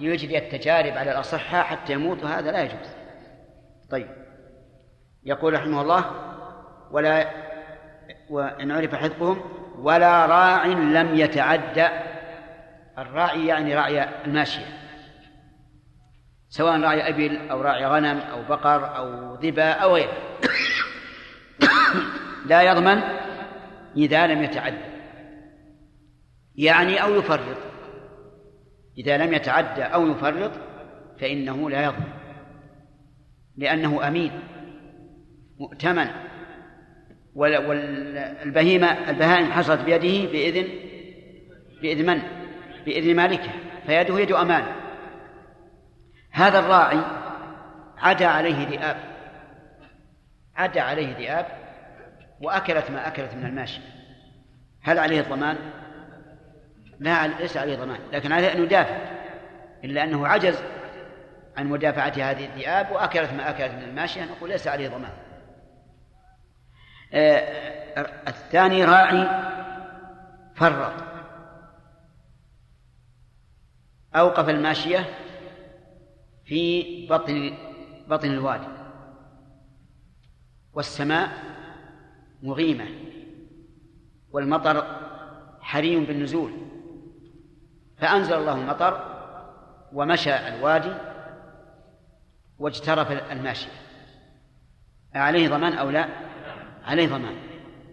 Speaker 1: ليجري التجارب على الأصحاء حتى يموت هذا لا يجوز. طيب. يقول رحمه الله ولا وإن عرف حذقهم ولا راع لم يتعدى. الراعي يعني راعي الماشية. سواء راعي أبل أو راعي غنم أو بقر أو ذبا أو غيره. لا يضمن إذا لم يتعدى يعني أو يفرط. إذا لم يتعدى أو يفرط فإنه لا يضمن. لأنه أمين مؤتمن. والبهيمة البهائم حصلت بيده بإذن بإذن من؟ بإذن مالكه. فيده يد أمان. هذا الراعي عدا عليه ذئاب عدا عليه ذئاب وأكلت ما أكلت من الماشية هل عليه الضمان؟ لا ليس عليه ضمان لكن عليه أن يدافع إلا أنه عجز عن مدافعة هذه الذئاب وأكلت ما أكلت من الماشية نقول ليس عليه ضمان. آه الثاني راعي فرط. أوقف الماشية في بطن بطن الوادي. والسماء مغيمة والمطر حري بالنزول. فأنزل الله المطر ومشى الوادي واجترف الماشية. عليه ضمان أو لا؟ عليه ضمان.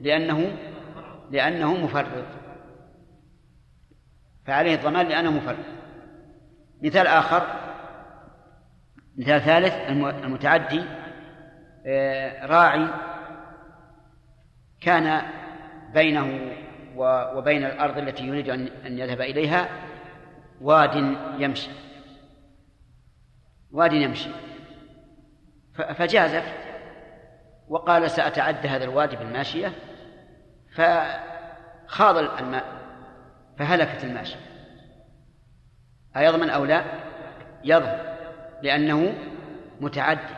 Speaker 1: لأنه لأنه مفرط. فعليه الضمان لأنه مفرط. مثال آخر مثال ثالث المتعدي آه، راعي كان بينه وبين الأرض التي يريد أن يذهب إليها واد يمشي. واد يمشي. فجازف وقال سأتعدى هذا الوادي بالماشية فخاض الماء فهلكت الماشية. أيضمن أو لا؟ يضمن. لأنه متعدي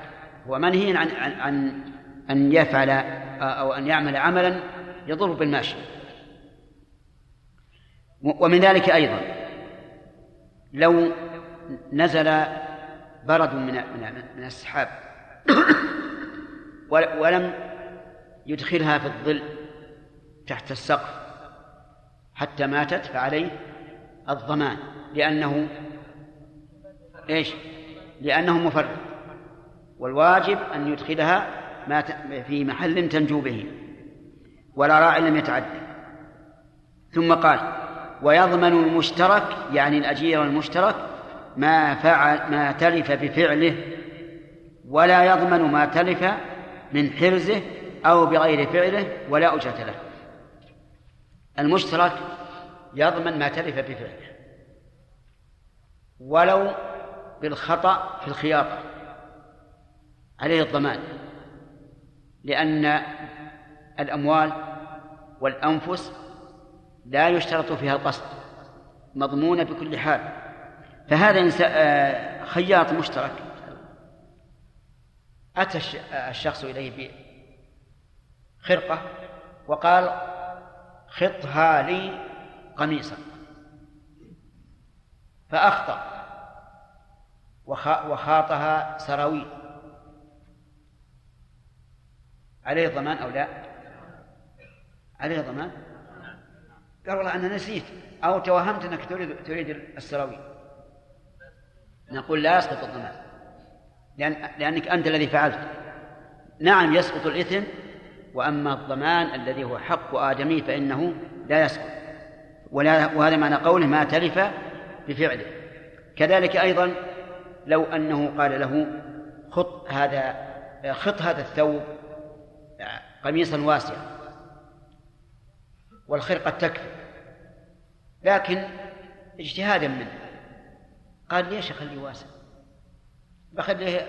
Speaker 1: ومنهي عن عن عن أن يفعل أو أن يعمل عملا يضر بالماشية ومن ذلك أيضا لو نزل برد من من السحاب ولم يدخلها في الظل تحت السقف حتى ماتت فعليه الضمان. لأنه إيش؟ لأنه مفرط والواجب أن يدخلها ما في محل تنجو به ولا راعي لم يتعدى ثم قال ويضمن المشترك يعني الأجير المشترك ما فعل ما تلف بفعله ولا يضمن ما تلف من حرزه أو بغير فعله ولا أجرة له. المشترك يضمن ما تلف بفعله. ولو بالخطأ في الخياطة. عليه الضمان. لأن الأموال والأنفس لا يشترط فيها القصد مضمونة بكل حال. فهذا آه، خياط مشترك. أتى الشخص إليه بخرقة وقال خطها لي قميصا. فأخطأ. وخاطها سراويل. عليه ضمان أو لا؟ عليه ضمان. قال والله أنا نسيت أو توهمت أنك تريد تريد السراويل. نقول لا يسقط الضمان لأن لأنك أنت الذي فعلت. نعم يسقط الإثم وأما الضمان الذي هو حق آدمي فإنه لا يسقط. وهذا معنى قوله ما تلف بفعله. كذلك أيضا لو أنه قال له خط هذا خط هذا الثوب قميصا واسعا والخرقة تكفي. لكن اجتهادا منه. قال ليش أخليه واسع؟ بخليه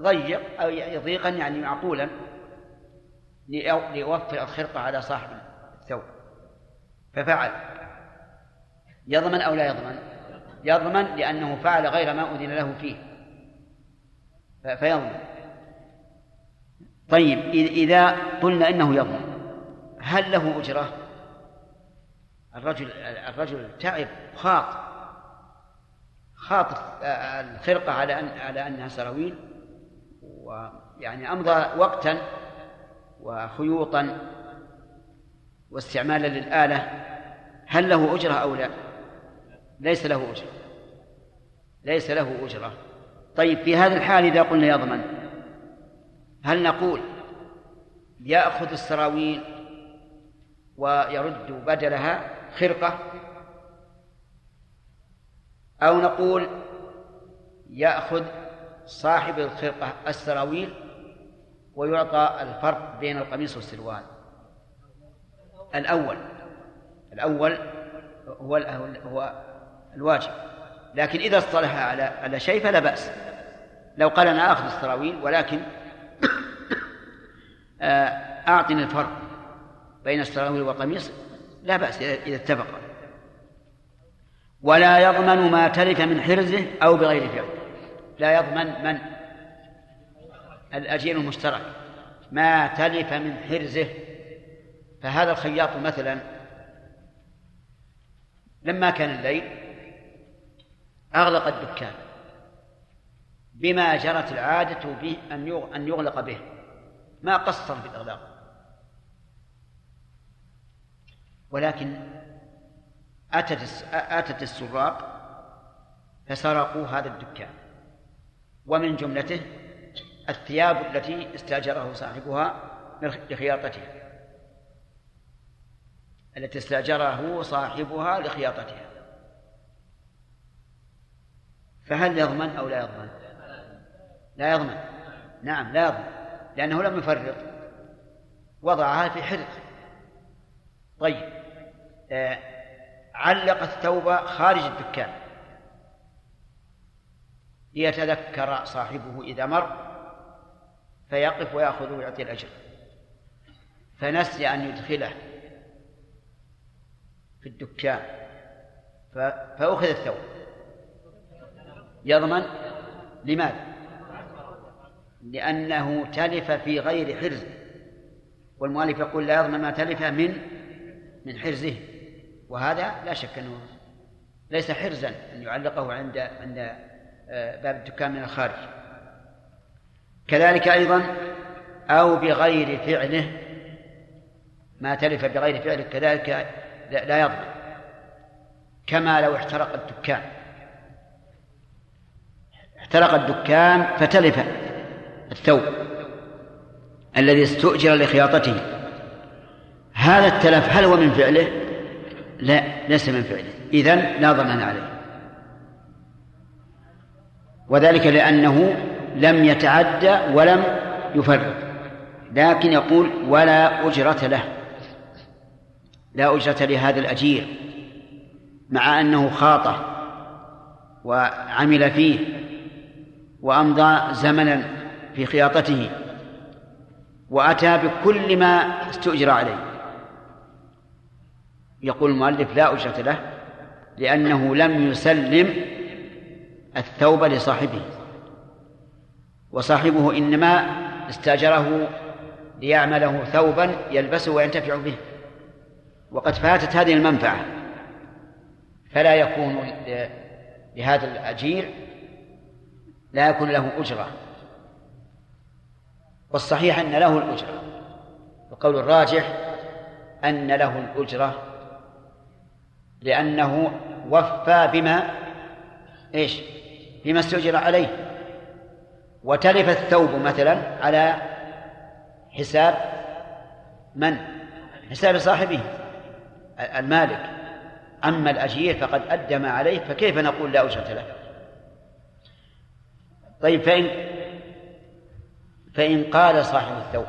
Speaker 1: ضيق أو ضيقا يعني معقولا ليوفر الخرقة على صاحب الثوب. ففعل. يضمن أو لا يضمن؟ يضمن لأنه فعل غير ما أذن له فيه فيضمن طيب إذا قلنا إنه يضمن هل له أجرة؟ الرجل الرجل تعب خاط خاط الخرقة على أن على أنها سراويل ويعني أمضى وقتا وخيوطا واستعمالا للآلة هل له أجرة أو لا؟ ليس له أجرة. ليس له أجرة. طيب في هذا الحال إذا قلنا يضمن هل نقول يأخذ السراويل ويرد بدلها خرقة؟ أو نقول يأخذ صاحب الخرقة السراويل ويعطى الفرق بين القميص والسروال الأول الأول هو هو الواجب. لكن إذا اصطلح على على شيء فلا بأس. لو قال أنا آخذ السراويل ولكن [coughs] آه، أعطني الفرق بين السراويل والقميص لا بأس إذا اتفق. ولا يضمن ما تلف من حرزه أو بغير فعل لا يضمن من؟ الأجير المشترك. ما تلف من حرزه. فهذا الخياط مثلا لما كان الليل أغلق الدكان بما جرت العادة به أن يغلق به. ما قصر في الإغلاق. ولكن أتت أتت السراق فسرقوا هذا الدكان. ومن جملته الثياب التي استأجره صاحبها لخياطتها التي استأجره صاحبها لخياطتها فهل يضمن أو لا يضمن؟ لا يضمن. نعم لا يضمن. لأنه لم يفرط وضعها في حرز طيب. آه علق الثوب خارج الدكان. ليتذكر صاحبه إذا مر فيقف ويأخذه ويعطي الأجر. فنسي أن يدخله في الدكان. فأخذ الثوب. يضمن لماذا؟ لأنه تلف في غير حرز. والمؤلف يقول لا يضمن ما تلف من من حرزه. وهذا لا شك أنه ليس حرزا أن يعلقه عند عند آه، باب الدكان من الخارج. كذلك أيضا أو بغير فعله ما تلف بغير فعله كذلك لا يضمن. كما لو احترق الدكان احترق الدكان فتلف الثوب الذي استؤجر لخياطته. هذا التلف هل هو من فعله؟ لا ليس من فعله. إذن لا ضمان عليه. وذلك لأنه لم يتعدى ولم يفرط. لكن يقول ولا أجرة له. لا أجرة لهذا الأجير مع أنه خاطه وعمل فيه. وأمضى زمنا في خياطته وأتى بكل ما استؤجر عليه. يقول المؤلف لا أجرة له لأنه لم يسلم الثوب لصاحبه وصاحبه إنما استأجره ليعمله ثوبا يلبسه وينتفع به. وقد فاتت هذه المنفعة فلا يكون لهذا الأجير لا يكون له أجرة. والصحيح أن له الأجرة. القول الراجح أن له الأجرة لأنه وفى بما إيش؟ بما استؤجر عليه. وتلف الثوب مثلا على حساب من؟ حساب صاحبه المالك. أما الأجير فقد أدى ما عليه فكيف نقول لا أجرة له؟ طيب فإن فإن قال صاحب الثوب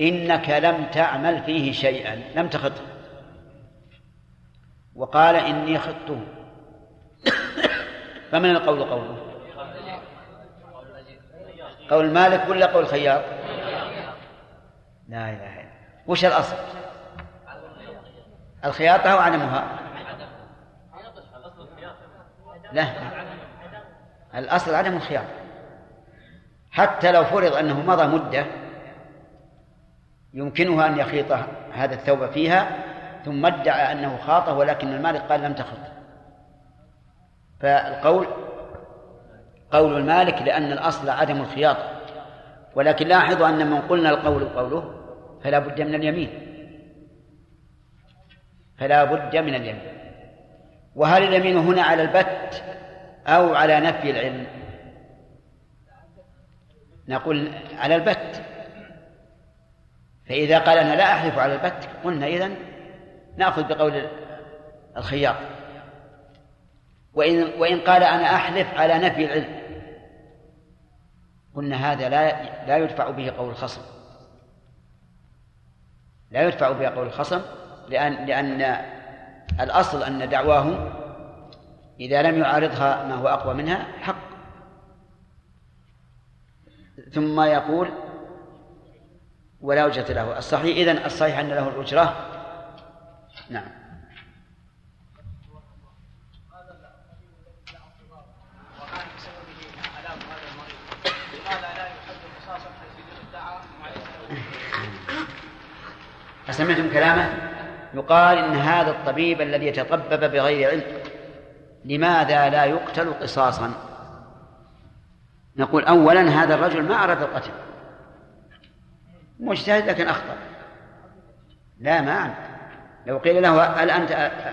Speaker 1: إنك لم تعمل فيه شيئا لم تخطه. وقال إني خطه [coughs] فمن القول قوله؟ قول مالك ولا قول خياط لا إله إلا وش الأصل؟ الخياطة أو عدمها؟ لا. الأصل عدم الخياطة حتى لو فرض أنه مضى مدة يمكنه أن يخيط هذا الثوب فيها ثم ادعى أنه خاطه ولكن المالك قال لم تخط. فالقول قول المالك لأن الأصل عدم الخياطة ولكن لاحظوا أن من قلنا القول قوله فلا بد من اليمين. فلا بد من اليمين. وهل اليمين هنا على البت؟ أو على نفي العلم. نقول على البت. فإذا قال أنا لا أحلف على البت قلنا إذن نأخذ بقول الخياط وإن وإن قال أنا أحلف على نفي العلم قلنا هذا لا لا يدفع به قول الخصم. لا يدفع به قول الخصم لأن لأن الأصل أن دعواه إذا لم يعارضها ما هو أقوى منها حق. ثم يقول ولا وجهة له. الصحيح إذن الصحيح أن له الأجرة. نعم. أسمعتم كلامه؟ يقال إن هذا الطبيب الذي يتطبب بغير علم لماذا لا يقتل قصاصا؟ نقول أولا هذا الرجل ما أراد القتل. مجتهد لكن أخطأ. لا ما أنت لو قيل له هل أنت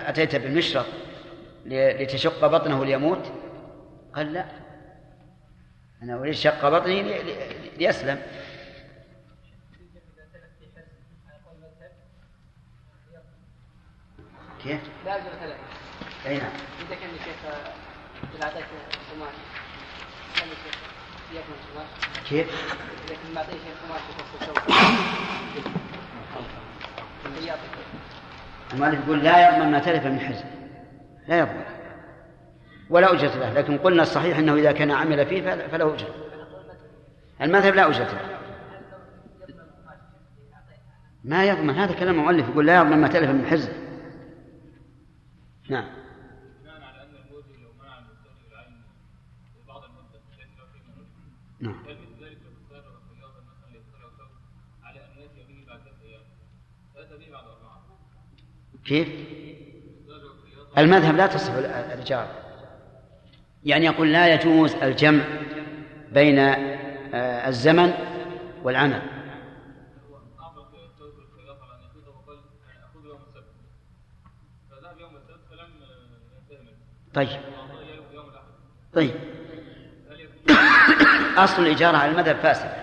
Speaker 1: أتيت بالمشرط لتشق بطنه ليموت؟ قال لا. أنا أريد شق بطني ليسلم كيف؟
Speaker 6: لا أجر ثلاثة
Speaker 1: أي نعم.
Speaker 6: إذا كان الشيخ إذا أعطيك قماش كان الشيخ يكون قماش
Speaker 1: كيف؟
Speaker 6: معطيه شيخ قماش الشوك
Speaker 1: المؤلف يقول لا يضمن ما تلف من حزن. لا يضمن ولا أجرة له. لكن قلنا الصحيح أنه إذا كان عمل فيه فله أجرة. المذهب لا أجرة له. ما يضمن هذا كلام المؤلف يقول لا يضمن ما تلف من حزن. نعم. نعم. كيف؟ المذهب لا تصح الإجارة يعني يقول لا يجوز الجمع بين آه، الزمن والعمل. طيب. طيب. أصل الإجارة على المذهب فاسد.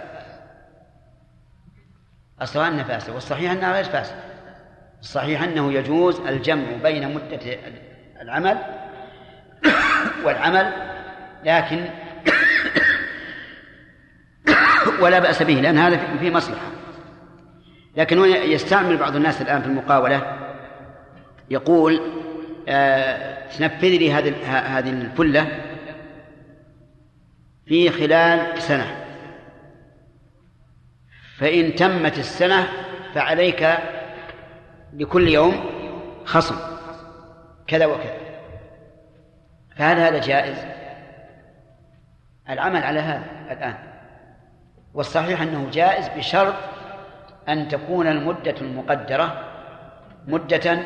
Speaker 1: أصلها أنها فاسد والصحيح أنها غير فاسد الصحيح أنه يجوز الجمع بين مدة العمل والعمل لكن ولا بأس به لأن هذا فيه مصلحة. لكن يستعمل بعض الناس الآن في المقاولة يقول آه تنفذ لي هذه هذه الفلة في خلال سنة. فإن تمت السنة فعليك لكل يوم خصم كذا وكذا. فهل هذا جائز؟ العمل على هذا الآن. والصحيح أنه جائز بشرط أن تكون المدة المقدرة مدة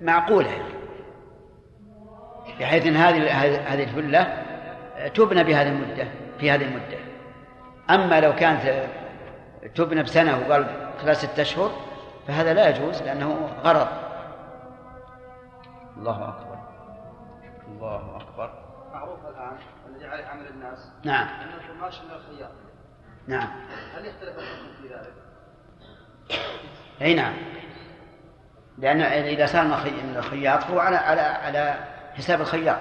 Speaker 1: معقولة بحيث أن هذه هذه الفلة تبنى بهذه المدة في هذه المدة. أما لو كانت تبنى بسنة وقال خلال ستة أشهر فهذا لا يجوز لأنه غرض. الله أكبر. الله أكبر.
Speaker 12: معروف الآن الذي عليه عمل الناس
Speaker 1: نعم.
Speaker 12: أن القماش من الخياط
Speaker 1: نعم.
Speaker 12: هل يختلف الحكم في ذلك؟
Speaker 1: أي نعم. لأن إذا صار من الخياط فهو على على على حساب الخياط.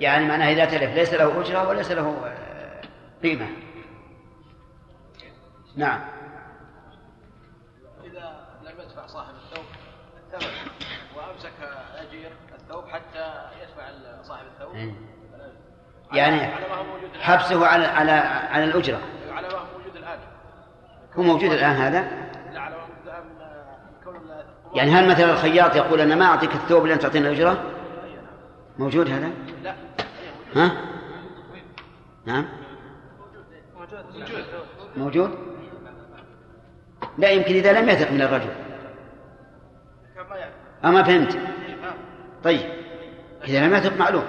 Speaker 1: يعني معناه إذا تلف ليس له أجرة وليس له آه، قيمة. نعم.
Speaker 15: إذا لم يدفع صاحب الثوب الثمن وأمسك أجير الثوب حتى يدفع صاحب الثوب.
Speaker 1: إيه. يعني حبسه على على على الأجرة.
Speaker 15: على ما هو موجود الآن.
Speaker 1: هو موجود الآن هذا؟
Speaker 15: لا على ما هو موجود الآن كون
Speaker 1: يعني هل مثلا الخياط يقول أنا ما أعطيك الثوب لأن تعطيني الأجرة؟ موجود هذا؟
Speaker 15: لا.
Speaker 1: ها؟ نعم.
Speaker 15: موجود؟
Speaker 1: لا يمكن إذا لم يثق من الرجل. أما فهمت؟ طيب. إذا لم يثق معلوم.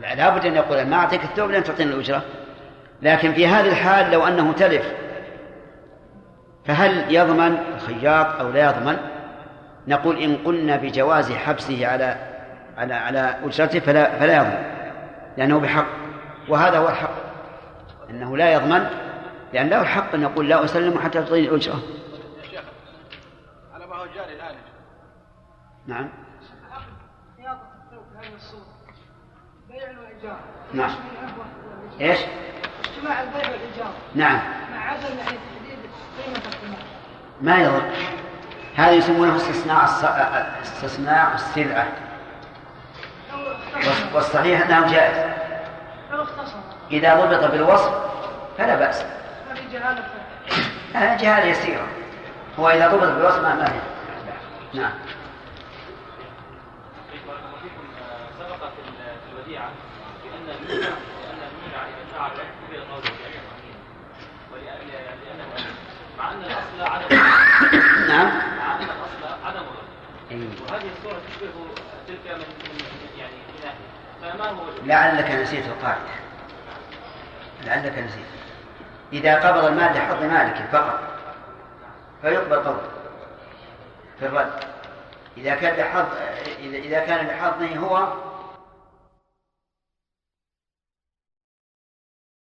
Speaker 1: لا بد أن يقول ما أعطيك الثوب لن تعطيني الأجرة. لكن في هذه الحال لو أنه تلف فهل يضمن الخياط أو لا يضمن؟ نقول إن قلنا بجواز حبسه على على على أجرته فلا فلا يضمن. لأنه بحق. وهذا هو الحق. أنه لا يضمن لأن له الحق أن يقول لا أسلم حتى تعطيني
Speaker 15: شيخ على ما هو جاري الآن
Speaker 1: نعم. نعم. إيش؟
Speaker 9: اجتماع البيع والإيجار
Speaker 1: نعم.
Speaker 9: مع عدم يعني تحديد قيمة القماش
Speaker 1: ما يضر. هذا يسمونه استصناع الص... استصناع السلعة. والص- والصحيح أنه جائز. إذا ضبط بالوصف فلا بأس.
Speaker 9: ما في جهالة
Speaker 1: يسيرة هو إذا ضبط بالوصف ما ما نعم.
Speaker 5: في ال- في الوديعة بأن بأن ولأن مع أن الأصل عدم
Speaker 1: نعم
Speaker 5: مع أن الأصل عدم الرد
Speaker 1: إيه.
Speaker 5: وهذه الصورة تشبه تلك من من- يعني من ناحية فما هو
Speaker 1: لعلك نسيت القاعدة. لعلك نسيت. إذا قبض المال لحظ مالك فقط فيقبل قبضه في الرد. إذا كان لحظ إذا كان لحظه هو